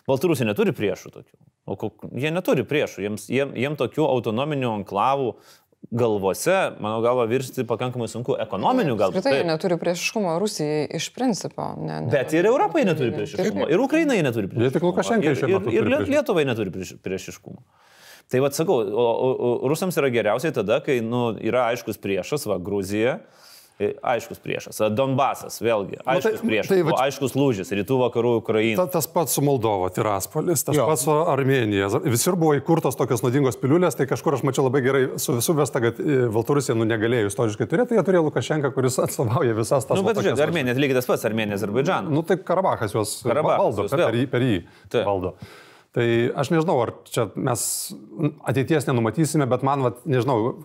Speaker 3: Baltarusija neturi priešų tokių. O kok, jie neturi priešų, jiems, jiem, jiem tokių autonominių anklavų galvose, mano galva, virsti pakankamai sunku. Ekonominių gal.
Speaker 5: Apskritai, jie neturi priešiškumo Rusijai iš principo. Ne, ne,
Speaker 3: Bet ir Europai neturi priešiškumo. Ir Ukrainai neturi priešiškumo.
Speaker 2: tik Lukašenkai
Speaker 3: Ir-
Speaker 2: šiuo
Speaker 3: ir- Ir
Speaker 2: priešiškumą.
Speaker 3: Lietuvai neturi prieš- priešiškumo. Tai vad sakau, o, o, o rusams yra geriausiai tada, kai nu, yra aiškus priešas, va, Gruzija. E, Aiškus priešas. Donbasas, vėlgi. Aiškus
Speaker 2: tai-
Speaker 3: priešas.
Speaker 2: tai
Speaker 3: Tai
Speaker 2: va-
Speaker 3: aiškus lūžis. Rytų vakarų Ukraina.
Speaker 2: Ta, tas pats su Moldova, Tiraspolis, tas
Speaker 4: Jo.
Speaker 2: pats su Armenija. Visur buvo įkurtos tokios naudingos piliulės, tai kažkur aš mačiau labai gerai su, suvesta, kad e, Baltarusija nu, negalėjo istoriškai turėti, tai jie turėjo Lukašenką, kuris *laughs* atstovauja visas tas
Speaker 3: Na, nu, bet žiūrėk, Armenija lygiai tas pats, Armenija, Azerbaidžanas.
Speaker 2: Nu tai Karabachas juos
Speaker 3: Karabachas
Speaker 2: valdo,
Speaker 3: juos
Speaker 2: per, per, jį, per jį
Speaker 3: Taip.
Speaker 2: valdo. Tai aš nežinau, ar čia mes ateities nenumatysime, bet man, vat, nežinau,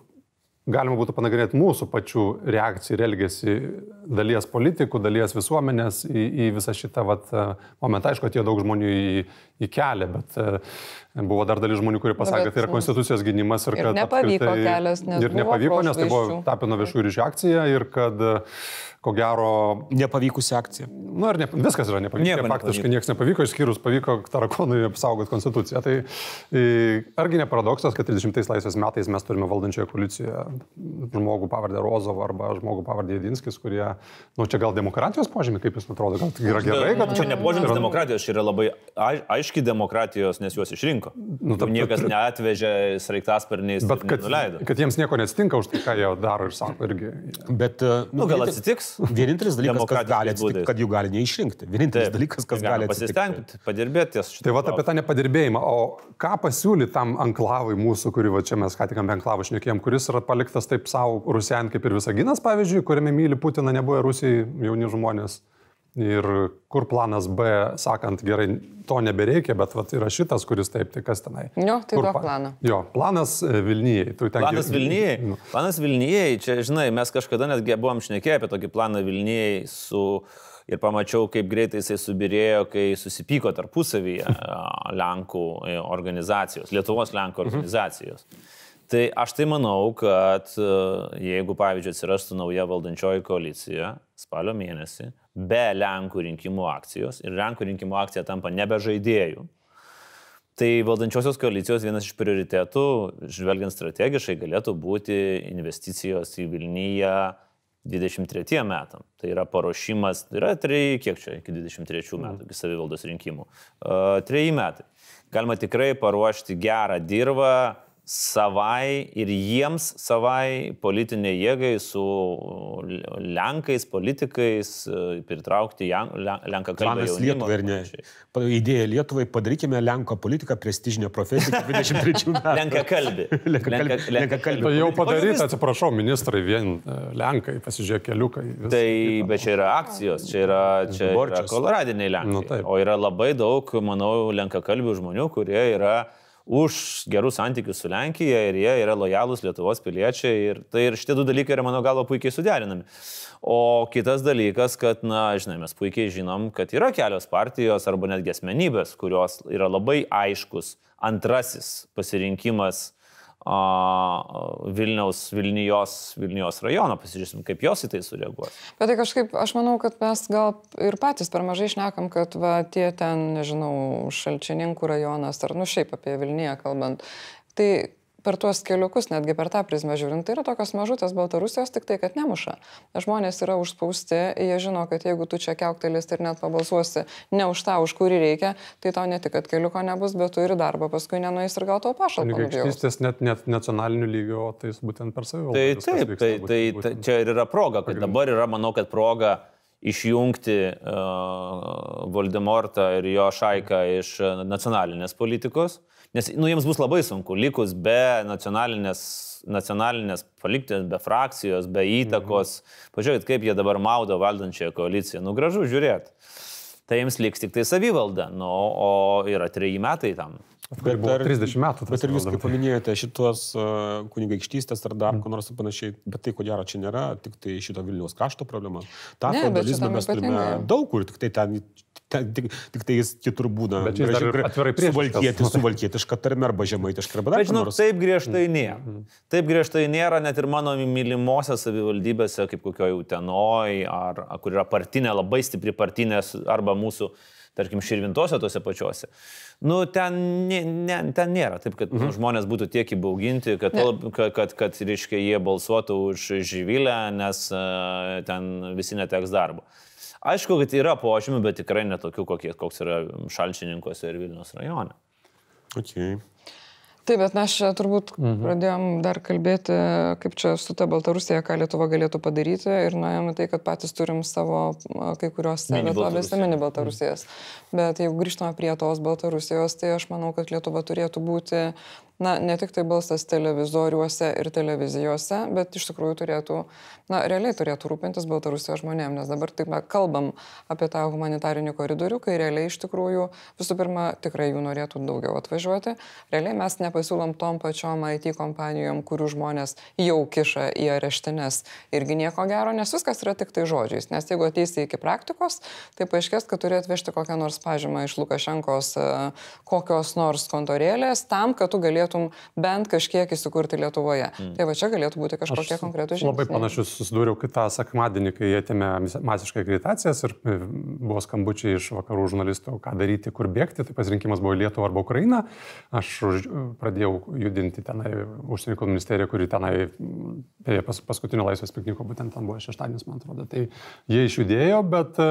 Speaker 2: galima būtų panagrinėti mūsų pačių reakciją ir elgesį dalies politikų, dalies visuomenės į, į visą šitą vat, momentą. Aišku, atėjo daug žmonių į, į kelią, bet e, buvo dar dalis žmonių, kurie pasakė, kad tai yra konstitucijos gynimas ir,
Speaker 5: ir
Speaker 2: kad...
Speaker 5: nepavyko kelias, nes
Speaker 2: Ir nepavyko, nes tai buvo tapino viešųjų ryšių akcija ir kad, e, ko gero,
Speaker 4: Nepavykusi akcija.
Speaker 2: Nu, ar ne, viskas yra nepavyko.
Speaker 3: Nieko
Speaker 2: faktiškai
Speaker 3: nepavyko.
Speaker 2: niekas nepavyko, išskyrus pavyko Tarakonui apsaugoti konstituciją. Tai argi ne paradoksas, kad 30 laisvės metais mes turime valdančioje koalicijoje žmogų pavardę Rozovą arba žmogų pavardę Jedinskis, kurie, nu čia gal demokratijos požymė, kaip jūs atrodo, gal tai yra gerai, kad
Speaker 3: Čia ne požymis demokratijos, čia yra labai ai- aiški demokratijos, nes juos išrinko. Nu,
Speaker 2: ta-
Speaker 3: niekas neatvežė sraigtasparniais
Speaker 2: Bet kad,
Speaker 3: nuleido.
Speaker 2: kad jiems nieko neatsitinka už tai, ką jie daro ir sako irgi.
Speaker 4: Bet, e,
Speaker 3: Nu, gal
Speaker 4: vienintel-
Speaker 3: atsitiks?
Speaker 4: Vienintelis dalykas, kas gali atsitikti, kad jų gali neišrinkti. Vienintelis
Speaker 3: Taip.
Speaker 4: dalykas, kas gali atsitikti.
Speaker 3: pasistengti, padirbėti.
Speaker 2: Tai va apie tą nepadirbėjimą. O ką pasiūly tam anklavai mūsų, kurį va čia mes ką tik apie anklavą šnekėjom, kuris yra paliktas taip savo Rusijan kaip ir Visaginas, pavyzdžiui, kuriame myli Putiną, nebuvo Rusijai jauni žmonės. Ir kur planas B, sakant, gerai, to nebereikia, bet vat, yra šitas, kuris taip, tai kas tenai.
Speaker 5: Jo, tai
Speaker 2: pa-
Speaker 5: planą.
Speaker 2: Jo, planas e, Vilnyjei.
Speaker 3: Planas Vilniai.
Speaker 2: Nu,
Speaker 3: Planas Vilniai, čia, žinai, mes kažkada netgi buvom šnekėję apie tokį planą Vilniai su... Ir pamačiau, kaip greitai jisai subirėjo, kai susipyko tarpusavyje Lenkų e, organizacijos, Lietuvos Lenkų organizacijos. Tai aš tai manau, kad e, jeigu, pavyzdžiui, atsirastų nauja valdančioji koalicija spalio mėnesį, be Lenkų rinkimų akcijos ir Lenkų rinkimų akcija tampa nebe žaidėjų, Tai valdančiosios koalicijos vienas iš prioritetų, žvelgiant strategiškai, galėtų būti investicijos į Vilniuje 23 metam. Tai yra paruošimas, tai yra treji, kiek čia, iki 23 metų, iki savivaldos rinkimų. Uh, treji metai. Galima tikrai paruošti gerą dirbą savai ir jiems savai politiniai jėgai su Lenkais, politikais, pritraukti Lenką kalbą.
Speaker 4: Planas Lietuvai ir ne. Idėja Lietuvai, padarykime Lenko politiką prestižinę profesiją iki 23 metų.
Speaker 3: Lenka kalbi. *laughs*
Speaker 4: Lenkakalbė- lenkakalbė
Speaker 2: Tai jau padaryta, atsiprašau, ministrai vien e, Lenkai, pasižiūrėk keliukai. vis-
Speaker 3: Tai, bet čia yra akcijos, čia yra, čia yra
Speaker 4: Borčius.
Speaker 3: koloradiniai lenkai.
Speaker 2: Nu, taip.
Speaker 3: o yra labai daug, manau, lenkakalbių žmonių, kurie yra už gerus santykius su Lenkija ir jie yra lojalūs Lietuvos piliečiai. Ir tai ir šitie du dalykai yra, mano galva, puikiai suderinami. O kitas dalykas, kad, na, žinai, mes puikiai žinom, kad yra kelios partijos arba netgi asmenybės, kurios yra labai aiškus antrasis pasirinkimas Vilniaus, Vilnijos, Vilnijos rajono. Pasižiūrėsim, kaip jos į tai sureaguos.
Speaker 5: Bet tai kažkaip, aš manau, kad mes gal ir patys per mažai šnekam, kad va, tie ten, nežinau, šalčininkų rajonas, ar nu šiaip apie Vilniuje kalbant, tai per tuos keliukus, netgi per tą prizmę žiūrint, tai yra tokios mažutės Baltarusijos, tik tai, kad nemuša. Žmonės yra užspausti, jie žino, kad jeigu tu čia keuktelis ir net pabalsuosi ne už tą, už kurį reikia, tai tau ne tik, kad keliuko nebus, bet tu ir darbą paskui nenuės ir gal tau pašalpą.
Speaker 2: Kunigaikštystės net, net nacionaliniu lygiu, o tai būtent per savivaldą.
Speaker 3: Tai taip,
Speaker 2: vyksta
Speaker 3: tai,
Speaker 2: būtent-
Speaker 3: tai,
Speaker 2: būtent.
Speaker 3: čia ir yra proga, kad dabar yra, manau, kad proga išjungti uh, Voldemortą ir jo šaiką iš uh, nacionalinės politikos, nes nu, jiems bus labai sunku, likus be nacionalinės, nacionalinės palikti, be frakcijos, be įtakos. Mhm. Pažiūrėkit, kaip jie dabar maudo valdančiąją koaliciją. Nu, gražu žiūrėti. Tai jiems liks tik tai savivalda, nu, o yra treji metai tam.
Speaker 2: Kuri buvo 30 metų. tas
Speaker 4: Bet ir jūs, kaip paminėjote, šitos uh, kunigaikštystės ar dar ko nors panašiai, bet tai ko gero čia nėra tik tai šito Vilniaus krašto problema. Ta
Speaker 5: bet šitam
Speaker 4: mes turime daug kur, tik tai ten, ten tik, tik tai jis kitur būna.
Speaker 2: Bet jis
Speaker 4: gražiai-
Speaker 2: atvirai priešiškas.
Speaker 4: suvalkieti- Suvalkietiška tarme arba žemaitiška arba dar
Speaker 3: Bet žinau, taip griežtai nėra. Taip griežtai nėra net ir mano mylimosiose savivaldybėse, kaip kokioje Utenoj, ar ar kur yra partinė, labai stipri partinė, arba mūsų, tarkim, širvintose tose pačiose. Nu, ten, ne, ne, ten nėra taip, kad mhm. nu, žmonės būtų tiek įbauginti, kad,
Speaker 5: Ne.
Speaker 3: kad, kad, kad reiškia, jie balsuotų už žyvilę, nes uh, ten visi neteks darbo. Aišku, kad yra požymių, bet tikrai netokių, kokie, koks yra šalčininkose ir Vilnius rajone.
Speaker 4: Okay.
Speaker 5: Taip, bet mes čia turbūt mhm. pradėjom dar kalbėti, kaip čia su ta Baltarusija, ką Lietuva galėtų padaryti ir nuėjome tai, kad patys turim savo kai kurios
Speaker 3: Mini
Speaker 5: vietovėse mini Baltarusijas. Bet jeigu grįžtame prie tos Baltarusijos, tai aš manau, kad Lietuva turėtų būti, na, ne tik tai balsas televizoriuose ir televizijose, bet iš tikrųjų turėtų, na, realiai turėtų rūpintis Baltarusijos žmonėms, nes dabar taip mes kalbam apie tą humanitarinį koridorių, kai realiai iš tikrųjų visų pirma tikrai jų norėtų daugiau atvažiuoti. Realiai mes nepasiūlom tom pačiom IT kompanijom, kurių žmonės jau kiša į areštinės irgi nieko gero, nes viskas yra tik tai žodžiais. Nes jeigu ateisi iki praktikos, tai paaiškės, kad turi atvežti kokią nors pažymą iš Lukašenkos e, kokios nors kontorėlės tam, kad tu galėtum bent kažkiek įsikurti Lietuvoje. Mm. Tai va čia galėtų būti kažkokie konkretūs žingsniai.
Speaker 2: Labai panašius susidūriau kitą sekmadienį, kai atėmė masiškai akreditacijas ir e, buvo skambučiai iš vakarų žurnalistų, ką daryti, kur bėgti. Tai pasirinkimas buvo į Lietuvą arba Ukrainą. Aš pradėjau judinti tenai užsienio reikalų ministeriją, kuri tenai beje, pas, paskutinio laisvės pikniko, būtent ten buvo šeštadienis, man atrodo. Tai jie išjudėjo, bet e,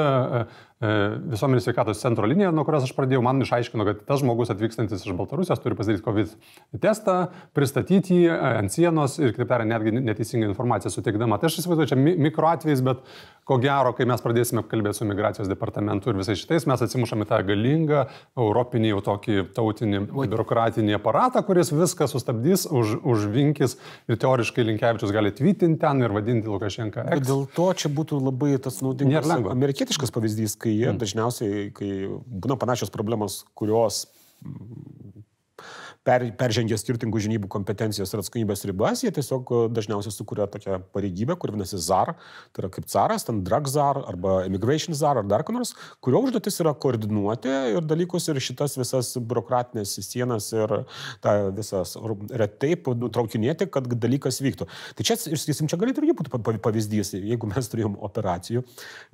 Speaker 2: e, visuomenės sveikatos centro linija, nuo kurios aš pradėjau, man išaiškino, kad tas žmogus atvykstantis iš Baltarusijos turi pasidaryti COVID testą, pristatyti jį e, ant sienos ir, kitaip tariant, netgi neteisingą informaciją suteikdama. Tai aš įsivaizduoju, čia mi- mikro atvejais, bet ko gero, kai mes pradėsime kalbėti su migracijos departamentu ir visais šitais, mes atsimušame tą galingą europinį jau tokį tautinį biurokratinį aparatą, kuris viską sustabdys, už, užvinkis ir teoriškai Linkevičius gali tvytinti ten ir vadinti Lukašenką. Eks.
Speaker 4: dėl to čia būtų labai tas naudingas amerikietiškas pavyzdys, kai jie mm. dažniausiai, kai būna panašios problemos, kurios per, peržengia skirtingų žinybų kompetencijos ir atsakomybės ribas, jie tiesiog e, dažniausiai sukuria tokią pareigybę, kur vadinasi ZAR, tai yra kaip caras, ten drug ZAR arba immigration ZAR ar dar ko nors, kurio užduotis yra koordinuoti ir dalykus ir šitas visas biurokratinės sienas ir tą visas retaip nutraukinėti, kad dalykas vyktų. Tai čia, ir sakysim, čia galėtų irgi būti pa- pa- pavyzdys, jeigu mes turėjom operacijų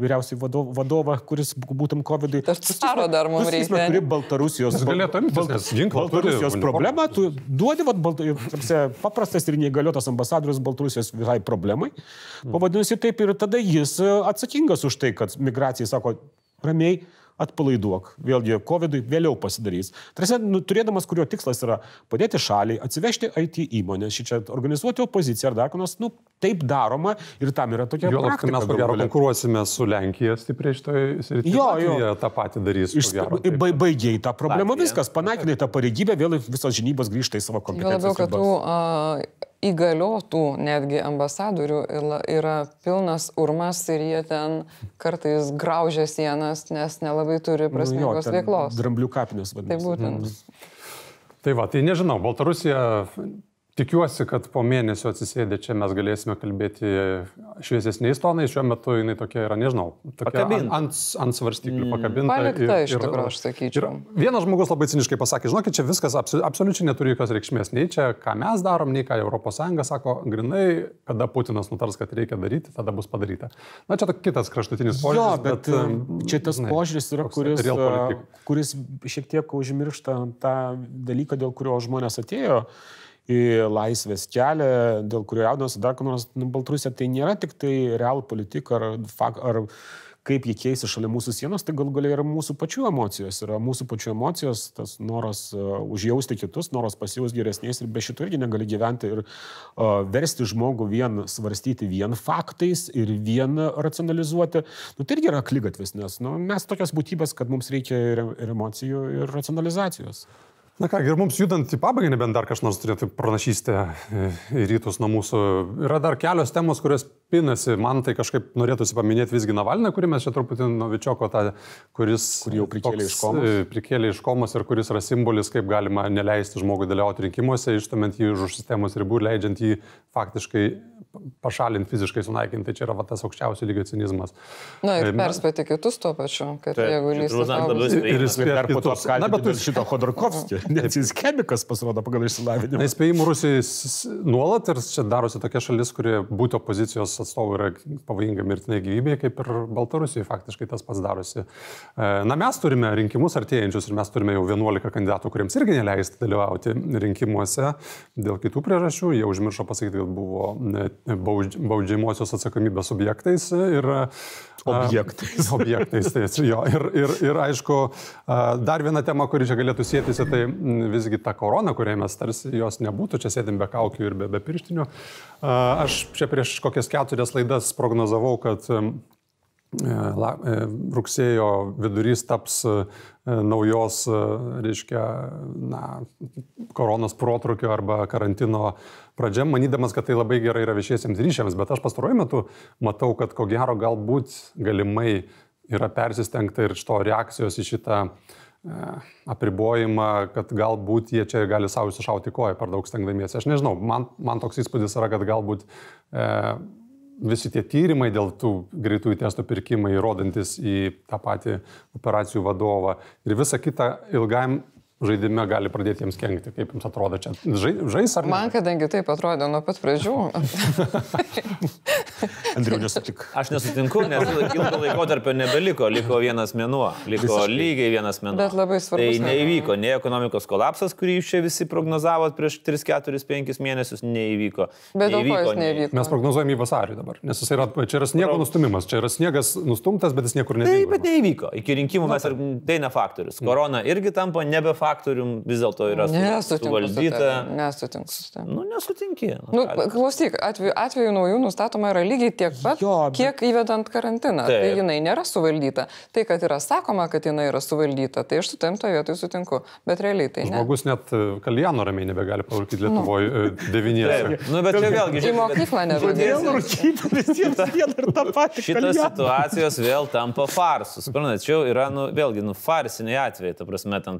Speaker 4: vyriausiai vadovą, vadovą kuris būtum COVID-ui.
Speaker 5: Tas caro dar mums reikia.
Speaker 4: Turi Baltarusijos,
Speaker 2: Jis turi,
Speaker 4: Baltarusijos
Speaker 2: uniformą.
Speaker 4: problemą, tu duodi, vat, Balt... tarpse, paprastas ir neįgaliotas ambasadorius Baltarusijos visai problemai. Pavadinasi taip ir tada jis e, atsakingas už tai, kad migracijai sako, ramiai atpalaiduok. Vėlgi, COVID vėliau pasidarys. Tarsi, nu, turėdamas, kurio tikslas yra padėti šaliai, atsivežti IT įmonės, šičia organizuoti opoziciją ar dar ką nors, nu, taip daroma ir tam yra tokia
Speaker 2: Jo,
Speaker 4: praktika.
Speaker 2: mes ko gero konkuruosime su Lenkija stipriai šitoje srityje.
Speaker 4: Jo, jo.
Speaker 2: Jie tą patį darys.
Speaker 4: Iš,
Speaker 2: gero, taip.
Speaker 4: ba, baigiai tą problemą,
Speaker 3: Latvija.
Speaker 4: viskas, panaikinai tą pareigybę, vėl visos žinybos grįžta į savo
Speaker 5: Jo labiau,
Speaker 4: kompetenciją.
Speaker 5: kad tų a, įgaliotų netgi ambasadorių yra, yra pilnas urmas ir jie ten kartais graužia sienas, nes nelabai turi prasmingos
Speaker 4: ten
Speaker 5: veiklos.
Speaker 4: Dramblių kapinės
Speaker 5: Tai
Speaker 4: vadinasi.
Speaker 5: būtent.
Speaker 2: Tai va, tai nežinau, Baltarusija, tikiuosi, kad po mėnesio atsisėdę čia mes galėsime kalbėti šviesesniais tonais, šiuo metu jinai tokia yra, nežinau, tokia ant, ant, ant svarstyklių pakabinta.
Speaker 5: Palikta iš tikrųjų, aš sakyčiau.
Speaker 2: Ir vienas žmogus labai ciniškai pasakė, žinokit, čia viskas abso, absoliučiai neturi jokios reikšmės, nei čia, ką mes darom, nei ką ES sako, grinai, kada Putinas nutars, kad reikia daryti, tada bus padaryta. Na, čia toks kitas kraštutinis
Speaker 4: Jo,
Speaker 2: požiūris.
Speaker 4: bet, bet čia tas
Speaker 2: žinai,
Speaker 4: požiūris yra, kuris, a, kuris šiek tiek užmiršta tą dalyką, dėl kurio žmonės atėjo į laisvės kelią, dėl kurio jaudinosi dar ką nors nu, Baltarusija, tai nėra tik tai real politika ar, fak, ar kaip jie keisi šalia mūsų sienos, tai gal galiai yra mūsų pačių emocijos. Yra mūsų pačių emocijos, tas noras uh, užjausti kitus, noras pasijausti geresniais ir be šito irgi negali gyventi ir uh, versti žmogų vien svarstyti vien faktais ir vien racionalizuoti. Nu, tai irgi yra klygatvis, nes nu, mes tokios būtybės, kad mums reikia ir, ir emocijų, ir racionalizacijos.
Speaker 2: Na ką, ir mums judant į pabaigą, nebent dar kažkas turėtų pranašystę į rytus nuo mūsų. Yra dar kelios temos, kurios pinasi. Man tai kažkaip norėtųsi paminėti visgi Navalną, kurį mes čia truputį Novičioko, tą, kuris...
Speaker 4: Kurį jau prikėlė iš komos.
Speaker 2: e, Prikėlė iš komos ir kuris yra simbolis, kaip galima neleisti žmogui dalyvauti rinkimuose, išstumant jį už sistemos ribų ir leidžiant jį faktiškai pašalinti, fiziškai sunaikinti. Tai čia yra va, tas aukščiausio lygio cinizmas.
Speaker 5: Na ir
Speaker 2: E,
Speaker 5: perspėti kitus tuo pačiu, kad
Speaker 3: Taip,
Speaker 5: jeigu
Speaker 3: įspėjimas.
Speaker 2: Ir
Speaker 4: Ir dar po to
Speaker 2: kitus. Na, bet tu
Speaker 4: šito Khodorkovskio, nes jis chemikas pasirodo pagal išsilavinimą.
Speaker 2: Įspėjimų Rusijai nuolat ir čia darosi tokia šalis, kuri būti opozicijos atstovų yra pavojinga mirtinai gyvybei, kaip ir Baltarusijoje faktiškai tas pats darosi. E, Na, mes turime rinkimus artėjančius ir mes turime jau 11 kandidatų, kuriems irgi neleisti dalyvauti rinkimuose dėl kitų priežasčių. Jie užmiršo pasakyti, kad buvo e, baudž- baudžiamosios atsakomybės subjektais ir a,
Speaker 4: Objektais. *laughs*
Speaker 2: objektais. Tai, jo, ir, ir, ir aišku, dar viena tema, kuri čia galėtų sėtisi, tai visgi ta korona, kuriai mes tarsi jos nebūtų, čia sėdim be kaukių ir be, be pirštinių. Aš čia prieš kokias keturias laidas prognozavau, kad e, e, rugsėjo vidurys taps e, naujos, reiškia, na, koronos protrukio arba karantino pradžia, manydamas, kad tai labai gerai yra viešiesiems ryšiams, bet aš pastaruoju metu matau, kad ko gero galbūt galimai yra persistengta ir iš to reakcijos į šitą apribojimą, kad galbūt jie čia gali savo įsišauti koją per daug stengdamiesi. Aš nežinau, man, man toks įspūdis yra, kad galbūt e, visi tie tyrimai dėl tų greitųjų testų pirkimai, įrodantis į tą patį operacijų vadovą ir visa kita ilgam žaidime gali pradėti jiems kenkti. Kaip jums atrodo čia? Žai, žais ar ne?
Speaker 5: Man, kadangi taip atrodė nuo pat pradžių, *laughs*
Speaker 4: Andriu nesutik.
Speaker 3: Aš nesutinku, nes ilgo laikotarpio nebeliko, liko vienas mėnuo, liko
Speaker 4: Visiškai.
Speaker 3: lygiai vienas mėnuo.
Speaker 5: Bet labai svarbus
Speaker 3: Tai neįvyko, nei ekonomikos kolapsas, kurį jūs čia visi prognozavot prieš 3, 4, 5 mėnesius, neįvyko.
Speaker 5: bet dėl ko jis nevyko.
Speaker 2: Mes prognozuojame į vasarį dabar, nes jis yra, čia yra sniego nustumimas, čia yra sniegas nustumtas, bet jis niekur
Speaker 3: Taip,
Speaker 2: nedingo.
Speaker 3: bet neįvyko. Iki rinkimų mes ir tai ne faktorius. Korona irgi tampa nebe faktorium, vis dėlto yra su-
Speaker 5: Nesutinku. su
Speaker 3: suvaldyta.
Speaker 5: tavim, Nesutinku. su tavim.
Speaker 3: Nu, nesutinki.
Speaker 5: Nu, klausyk, atveju, atveju naujų nustatoma yra lygiai tiek pat,
Speaker 4: Jo, bet-
Speaker 5: kiek įvedant karantiną.
Speaker 3: Taip.
Speaker 5: Tai jinai nėra suvaldyta. Tai, kad yra sakoma, kad jinai yra suvaldyta, tai aš su tam toje vietoje sutinku. Bet realiai tai ne.
Speaker 2: Žmogus net e, kaljano ramiai nebegali pavarkyti Lietuvoje
Speaker 3: Taip.
Speaker 2: devyniesi.
Speaker 3: Nu, bet čia vėlgi,
Speaker 5: Į mokyklą?
Speaker 3: Šitos
Speaker 4: kaljaną?
Speaker 3: situacijos vėl tampa farsu. Suprantate, čia jau yra, nu, vėlgi, nu, farsiniai atvejai, ta prasme, ten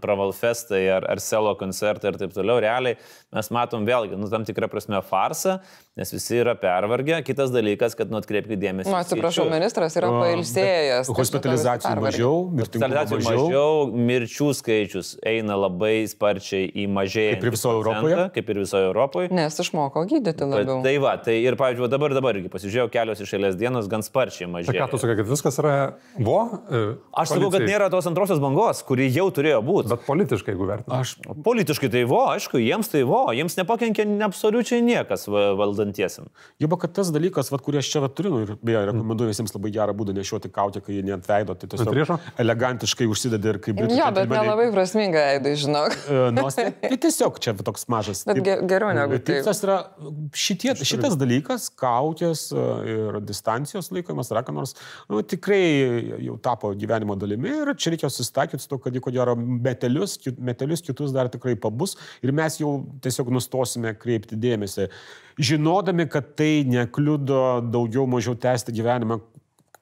Speaker 3: pravalfestai ar, ar selo koncertai ir taip toliau. Realiai mes matom vėlgi, nu, tam tikrą prasme farsą, nes visi yra pervargę. Kitas dalykas, kad, nu, atkreipkite dėmesį.
Speaker 5: Nu,
Speaker 3: į
Speaker 5: atsiprašau, ministras yra
Speaker 4: O,
Speaker 5: pailsėjęs.
Speaker 4: Hospitalizacijų mažiau,
Speaker 3: Hospitalizacijų
Speaker 4: mažiau.
Speaker 3: mirčių skaičius eina labai sparčiai į mažėjimą.
Speaker 4: Kaip ir visoje Europoje?
Speaker 3: Kaip ir visoje Europoje.
Speaker 5: Nes išmoko gydyti
Speaker 3: Bet
Speaker 5: labiau.
Speaker 3: Tai va, tai ir, pavyzdžiui, dabar, dabar irgi pasižiūrėjau kelios iš eilės dienos, gan sparčiai
Speaker 2: Tai ką
Speaker 3: mažėja.
Speaker 2: tu sakai, kad viskas yra vo? e,
Speaker 3: Aš sakau, kad nėra tos antrosios bangos, kuri jau turėjo būti.
Speaker 2: Bet politiškai, jeigu vertiname.
Speaker 4: Aš
Speaker 3: Politiškai tai vo, aišku, jiems tai vo, jiems nepakenkė ne absoliučiai niekas va- valdantiesiem.
Speaker 4: Jau, kad tas dalykas, vat, kurį aš čia vat turiu, nu, ir beje, rekomenduoju visiems labai gerą būdą nešioti kaukę, kai jie net veido, tai tiesiog elegantiškai užsidedi ir kaip
Speaker 5: Jo, bet nelabai prasminga, Eidai, žinok. *laughs*
Speaker 4: Nosė, tai tiesiog čia toks mažas.
Speaker 5: Bet ge- geriau negu taip.
Speaker 4: Tikslas yra šitie, šitas dalykas, kaukės e, ir distancijos laikomas, ar ką nors, nu, tikrai jau tapo gyvenimo dalimi ir čia reikia susitaikyti su to, kad jie ko gero metelius, metelius kitus dar tikrai pabus. Ir mes jau tiesiog nustosime kreipti dėmesį, žinodami, kad tai nekliudo daugiau mažiau tęsti gyvenimą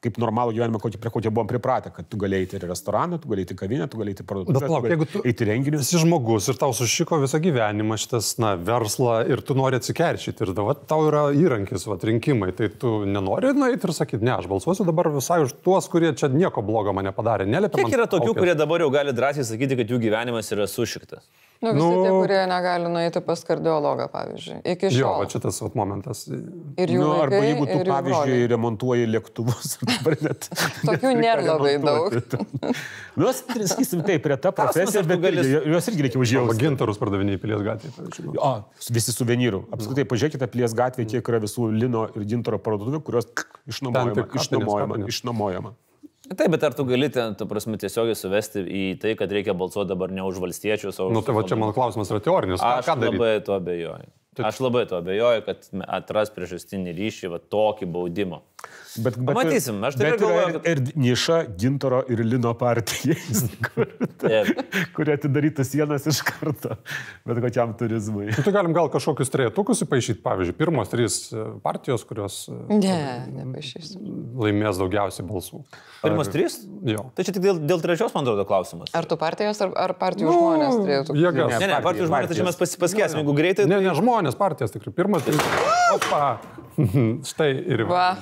Speaker 4: kaip normalų gyvenimą, kokį, prie kokio buvom pripratę, kad tu galėjai eiti į restoraną, tu galėjai eiti į kavinę, tu galėjai eiti į parduotuvę,
Speaker 2: Bet palauk, jeigu tu-
Speaker 4: eiti renginius.
Speaker 2: Esi žmogus ir tau sušiko visą gyvenimą šitas, na, verslą ir tu nori atsikeršyti ir dabar tau yra įrankis, va, rinkimai, tai tu nenori nueiti ir sakyti, ne, aš balsuosiu dabar visai už tuos, kurie čia nieko blogo man nepadarė. Neliepia
Speaker 3: Kiek yra tokių,
Speaker 2: kaukės.
Speaker 3: kurie dabar jau gali drąsiai sakyti, kad jų gyvenimas yra sušiktas?
Speaker 5: Nu, visi nu, tie, kurie negali nueiti pas kardiologą, pavyzdžiui. Iki šiol.
Speaker 2: Jo, va šitas vat, momentas.
Speaker 5: Ir jų
Speaker 4: Nu, arba jeigu tu, pavyzdžiui,
Speaker 5: broliai.
Speaker 4: remontuoji lėktuvus, dabar net.
Speaker 5: Tokių nėra labai daug.
Speaker 4: Nu, sakysim, taip, reta profesija,
Speaker 3: ar tu
Speaker 4: bet
Speaker 3: gali-
Speaker 4: irgi juos irgi reikia
Speaker 2: O
Speaker 4: užjausti.
Speaker 2: gintarus pardavinėjai pilies gatvėje. pavyzdžiui.
Speaker 4: O, visi suvenyrų. Apskritai, pažiūrėkite plies gatvėje, kiek yra visų lino ir gintaro parduotuvių, kurios išnuomojama. Išnuomojama. išnuomojama.
Speaker 3: Taip, bet ar tu gali ten, tu prasme, tiesiogiai suvesti į tai, kad reikia balsuoti dabar ne už valstiečius, o už...
Speaker 2: Nu, tai va čia mano klausimas yra teorinis. Ką,
Speaker 3: Aš
Speaker 2: ką daryti?
Speaker 3: labai to abejoju. Aš labai to abejoju, kad atras priežastinį ryšį, va tokį baudimo.
Speaker 4: Bet, bet,
Speaker 3: Pamatysim, aš
Speaker 4: yra
Speaker 3: galvoju,
Speaker 4: ir,
Speaker 3: kad-
Speaker 4: ir niša gintaro ir lino partijai, *laughs* kur,
Speaker 3: Taip.
Speaker 4: kurie atidarytų sienas iš karto, bet kokiam turizmui.
Speaker 2: Nu, Tai galim gal kažkokius trejetukus įpašyti, pavyzdžiui, pirmos trys e, partijos, kurios e,
Speaker 5: Ne,
Speaker 2: laimės daugiausiai balsų.
Speaker 3: Pirmas trys?
Speaker 2: Jo.
Speaker 3: Tai čia tik dėl, dėl trečios, man atrodo, klausimas.
Speaker 5: Ar tu partijos, ar, ar partijų nu, žmonės turėtų?
Speaker 2: Jėgas.
Speaker 3: Ne, ne, partijų žmonės, tai čia mes pasi- pasikėsim, jeigu greitai.
Speaker 2: Ne, ne, žmonės partijas tikrai. Pirmas, trys. *gasps* Opa. *laughs* Štai ir
Speaker 5: Va,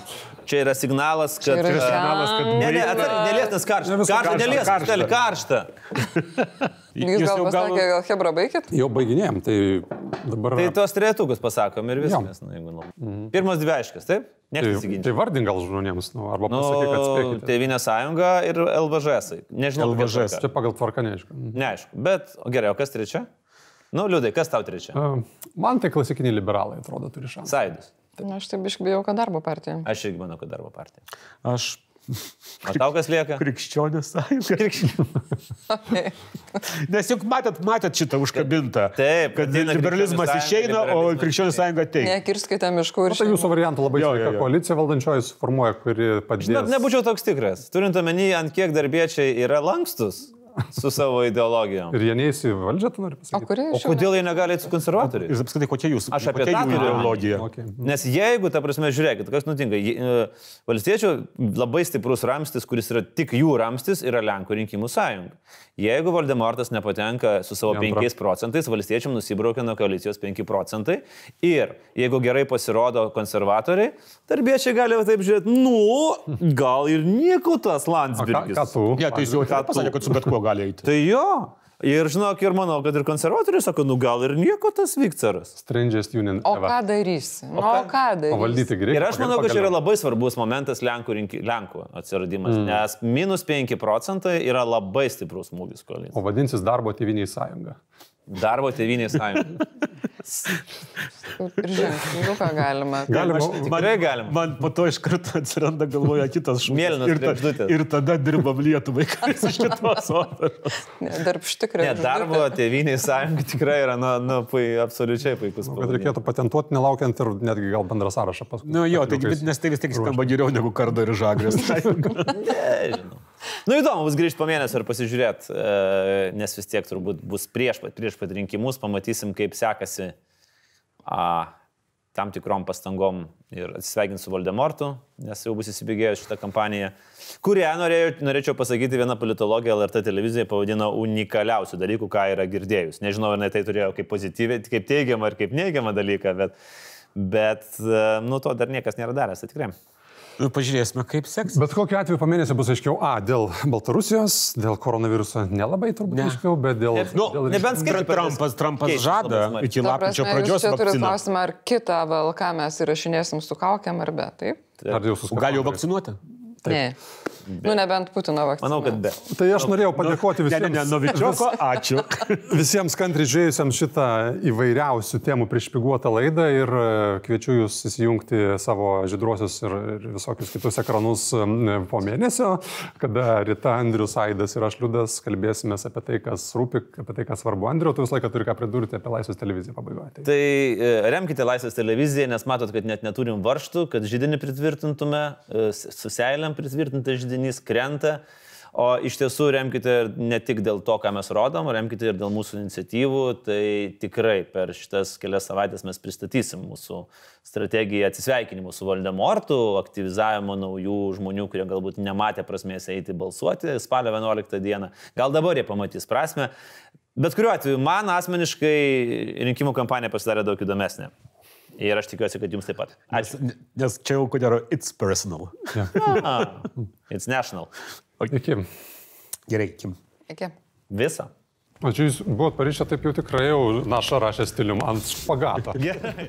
Speaker 3: Čia yra signalas,
Speaker 5: čia
Speaker 3: kad...
Speaker 5: yra
Speaker 3: a,
Speaker 4: signalas, kad
Speaker 3: Ne, ne,
Speaker 4: baigta.
Speaker 3: atsargiai, nelies, nes karšta.
Speaker 2: Ne,
Speaker 3: Karšta, nelies,
Speaker 4: karšta.
Speaker 3: karšta. *laughs*
Speaker 5: jūs gal pasakė, gal Hebra baigit?
Speaker 2: Jau baiginėjom, tai dabar...
Speaker 3: Tai tuos trejetukus pasakom ir viskas. Na, jeigu, nu. Pirmas dvi aiškas, taip?
Speaker 2: tai,
Speaker 3: Niekas
Speaker 2: tai
Speaker 3: nesiginčia.
Speaker 2: vardink gal žmonėms, nu, arba
Speaker 3: Nu,
Speaker 2: pasakyk, kad spėkite.
Speaker 3: Tevinė sąjunga ir LVŽS. Nežinau,
Speaker 4: LVŽS.
Speaker 2: Čia pagal tvarką neaišku.
Speaker 3: Neaišku, bet gerai, o kas trečia? Nu, liūdai, kas tau trečia?
Speaker 2: Man tai klasikiniai liberalai atrodo turi šansą.
Speaker 3: Sąjūdis.
Speaker 5: Na, aš taip išbijau, kad darbo partija.
Speaker 3: Aš irgi manau, kad darbo partija.
Speaker 4: Aš
Speaker 3: O tau kas lieka?
Speaker 4: krikščionė sąjunga.
Speaker 5: Okay.
Speaker 4: Nes juk matėt, matėt šitą užkabintą.
Speaker 3: Taip,
Speaker 4: kad
Speaker 3: ateina
Speaker 4: liberalizmas išeina, o krikščionių sąjunga teikia.
Speaker 5: Nekirskite miškų ir
Speaker 2: Tai jūsų variantų labai
Speaker 4: jo.
Speaker 2: koalicija valdančioji suformuoja, kuri padės.
Speaker 3: Žinot, nebūčiau toks tikras. Turint omeny, ant kiek darbiečiai yra lankstus su savo ideologijom.
Speaker 2: Ir jie neįsi valdžią, tu nori
Speaker 5: O
Speaker 2: pasakyti?
Speaker 5: kuri
Speaker 3: O
Speaker 5: iš jų?
Speaker 3: kodėl jie negali eiti su konservatoriais?
Speaker 4: Ir apskritai, kokia jūsų,
Speaker 3: Aš apie tą
Speaker 4: ideologija?
Speaker 2: Okay.
Speaker 3: Nes jeigu, ta prasme, žiūrėkit, kas nutinka, e, valstiečių labai stiprus ramstis, kuris yra tik jų ramstis, yra Lenkų rinkimų sąjunga. Jeigu Valdemortas nepatenka su savo
Speaker 2: antrą.
Speaker 3: 5 procentais, valstiečiam nusibraukia nuo koalicijos 5 procentai. Ir jeigu gerai pasirodo konservatoriai, darbiečiai gali taip žiūrėti, nu, gal ir nieko tas
Speaker 2: O ką,
Speaker 3: Landsbergis.
Speaker 2: ką tu?
Speaker 4: Ne, tai jūs jau pasakėte, kad su bet kuo gali eiti.
Speaker 3: Tai jo. Ir žinok, ir manau, kad ir konservatoriai sako, nu gal ir nieko tas Viktoras.
Speaker 2: Strangest Union.
Speaker 5: O
Speaker 2: ever.
Speaker 5: ką darysi? Nu, o ką darysi?
Speaker 2: O valdyti greitai.
Speaker 3: Ir aš manau, kad čia yra labai svarbus momentas Lenkų, rinki, Lenkų atsiradimas, mm. nes minus 5 procentai yra labai stiprus smūgis koalicijai.
Speaker 2: O vadinsis darbo tėviniai sąjunga.
Speaker 3: Darbo tėvynės sąjunga.
Speaker 5: Ir žingsniuką galima.
Speaker 2: Galima.
Speaker 3: Tikrai galim.
Speaker 4: Man po to iš karto atsiranda galvoje kitas šūkis.
Speaker 3: Mėlynos
Speaker 4: ir, ta, ir tada dirbam Lietuvai, kas *laughs* iš kitos operos.
Speaker 5: Ne, Darb štikrai.
Speaker 3: Ne, darbo tėvynės sąjunga tikrai yra, nu, nu pui, absoliučiai puikus.
Speaker 2: Kad
Speaker 3: pavadinimas.
Speaker 2: reikėtų patentuoti, nelaukiant ir netgi gal bendrą sąrašą paskui.
Speaker 4: Nu jo, tai, nes tai vis tiek skamba geriau negu kardo ir žagrės. *laughs*
Speaker 3: Nežinau. Nu įdomu bus grįžti po mėnesio ir pasižiūrėti, e, nes vis tiek turbūt bus prieš, prieš pat rinkimus, pamatysim, kaip sekasi a, tam tikrom pastangom ir atsisveikinti su Voldemortu, nes jau bus įsibėgėjęs šitą kampaniją, kurią norėjau, norėčiau pasakyti, viena politologija LRT televizija pavadino unikaliausių dalykų, ką yra girdėjus. Nežinau, ar jinai tai turėjo kaip pozityviai, kaip teigiamą ar kaip neigiamą dalyką, bet, bet e, nu to dar niekas nėra daręs, tai tikrai.
Speaker 4: Nu, pažiūrėsime, kaip seks.
Speaker 2: Bet kokiu atveju po mėnesio bus aiškiau, a, dėl Baltarusijos, dėl koronaviruso nelabai turbūt
Speaker 4: Ne.
Speaker 2: aiškiau, bet dėl...
Speaker 3: Nu,
Speaker 2: dėl
Speaker 3: nebent skaičiai
Speaker 4: Trumpas, Trumpas
Speaker 3: Keičiasi
Speaker 4: žada iki lapkričio pradžios
Speaker 5: turit
Speaker 4: vakciną.
Speaker 5: klausimą, ar kitą VLK mes įrašinėsim su kaukiam ar be, taip?
Speaker 2: Ar jau
Speaker 4: O Gal jau vakcinuoti?
Speaker 5: Taip. Ne. Nu, nebent Putino vakcina.
Speaker 3: Manau, kad be.
Speaker 2: Tai aš norėjau padėkoti
Speaker 4: Ne,
Speaker 2: visiems.
Speaker 4: ne, ne, Novičioko, ačiū. *laughs*
Speaker 2: Visiems kantriai žiūrėjusiems šitą įvairiausių temų priešpiguotą laidą ir e, kviečiu jūs įsijungti savo žydruosius ir, ir visokius kitus ekranus po mėnesio, kada Rita, Andrius, Aidas ir aš liudas kalbėsime apie tai, kas rūpi, apie tai, kas svarbu. Andriu, tu visą laiką turi ką pridurti apie Laisvės televiziją pabaigoje. Tai...
Speaker 3: Tai e, remkite Laisvės televiziją, nes matot, kad net neturim varštų, kad žydinį pritvirtintume, e, s- su žydinys krenta. O iš tiesų remkite ne tik dėl to, ką mes rodom, remkite ir dėl mūsų iniciatyvų. Tai tikrai per šitas kelias savaitės mes pristatysim mūsų strategiją atsisveikinimų su Voldemortu, aktyvizavimo naujų žmonių, kurie galbūt nematė prasmės eiti balsuoti spalio 11 dieną. Gal dabar jie pamatys prasme. Bet kuriuo atveju, man asmeniškai rinkimų kampanija pasidarė daug įdomesnė. Ir aš tikiuosi, kad jums taip pat. Ačiū.
Speaker 4: Nes čia jau, ko gero, it's personal. *laughs*
Speaker 3: Ah, it's national.
Speaker 2: Iki.
Speaker 4: Gerai, Kim.
Speaker 5: Iki.
Speaker 3: Visa.
Speaker 2: O čia jūs buvot paryšę taip jau tikrai jau naša rašė stilium ant špagato. *laughs*
Speaker 3: Gerai.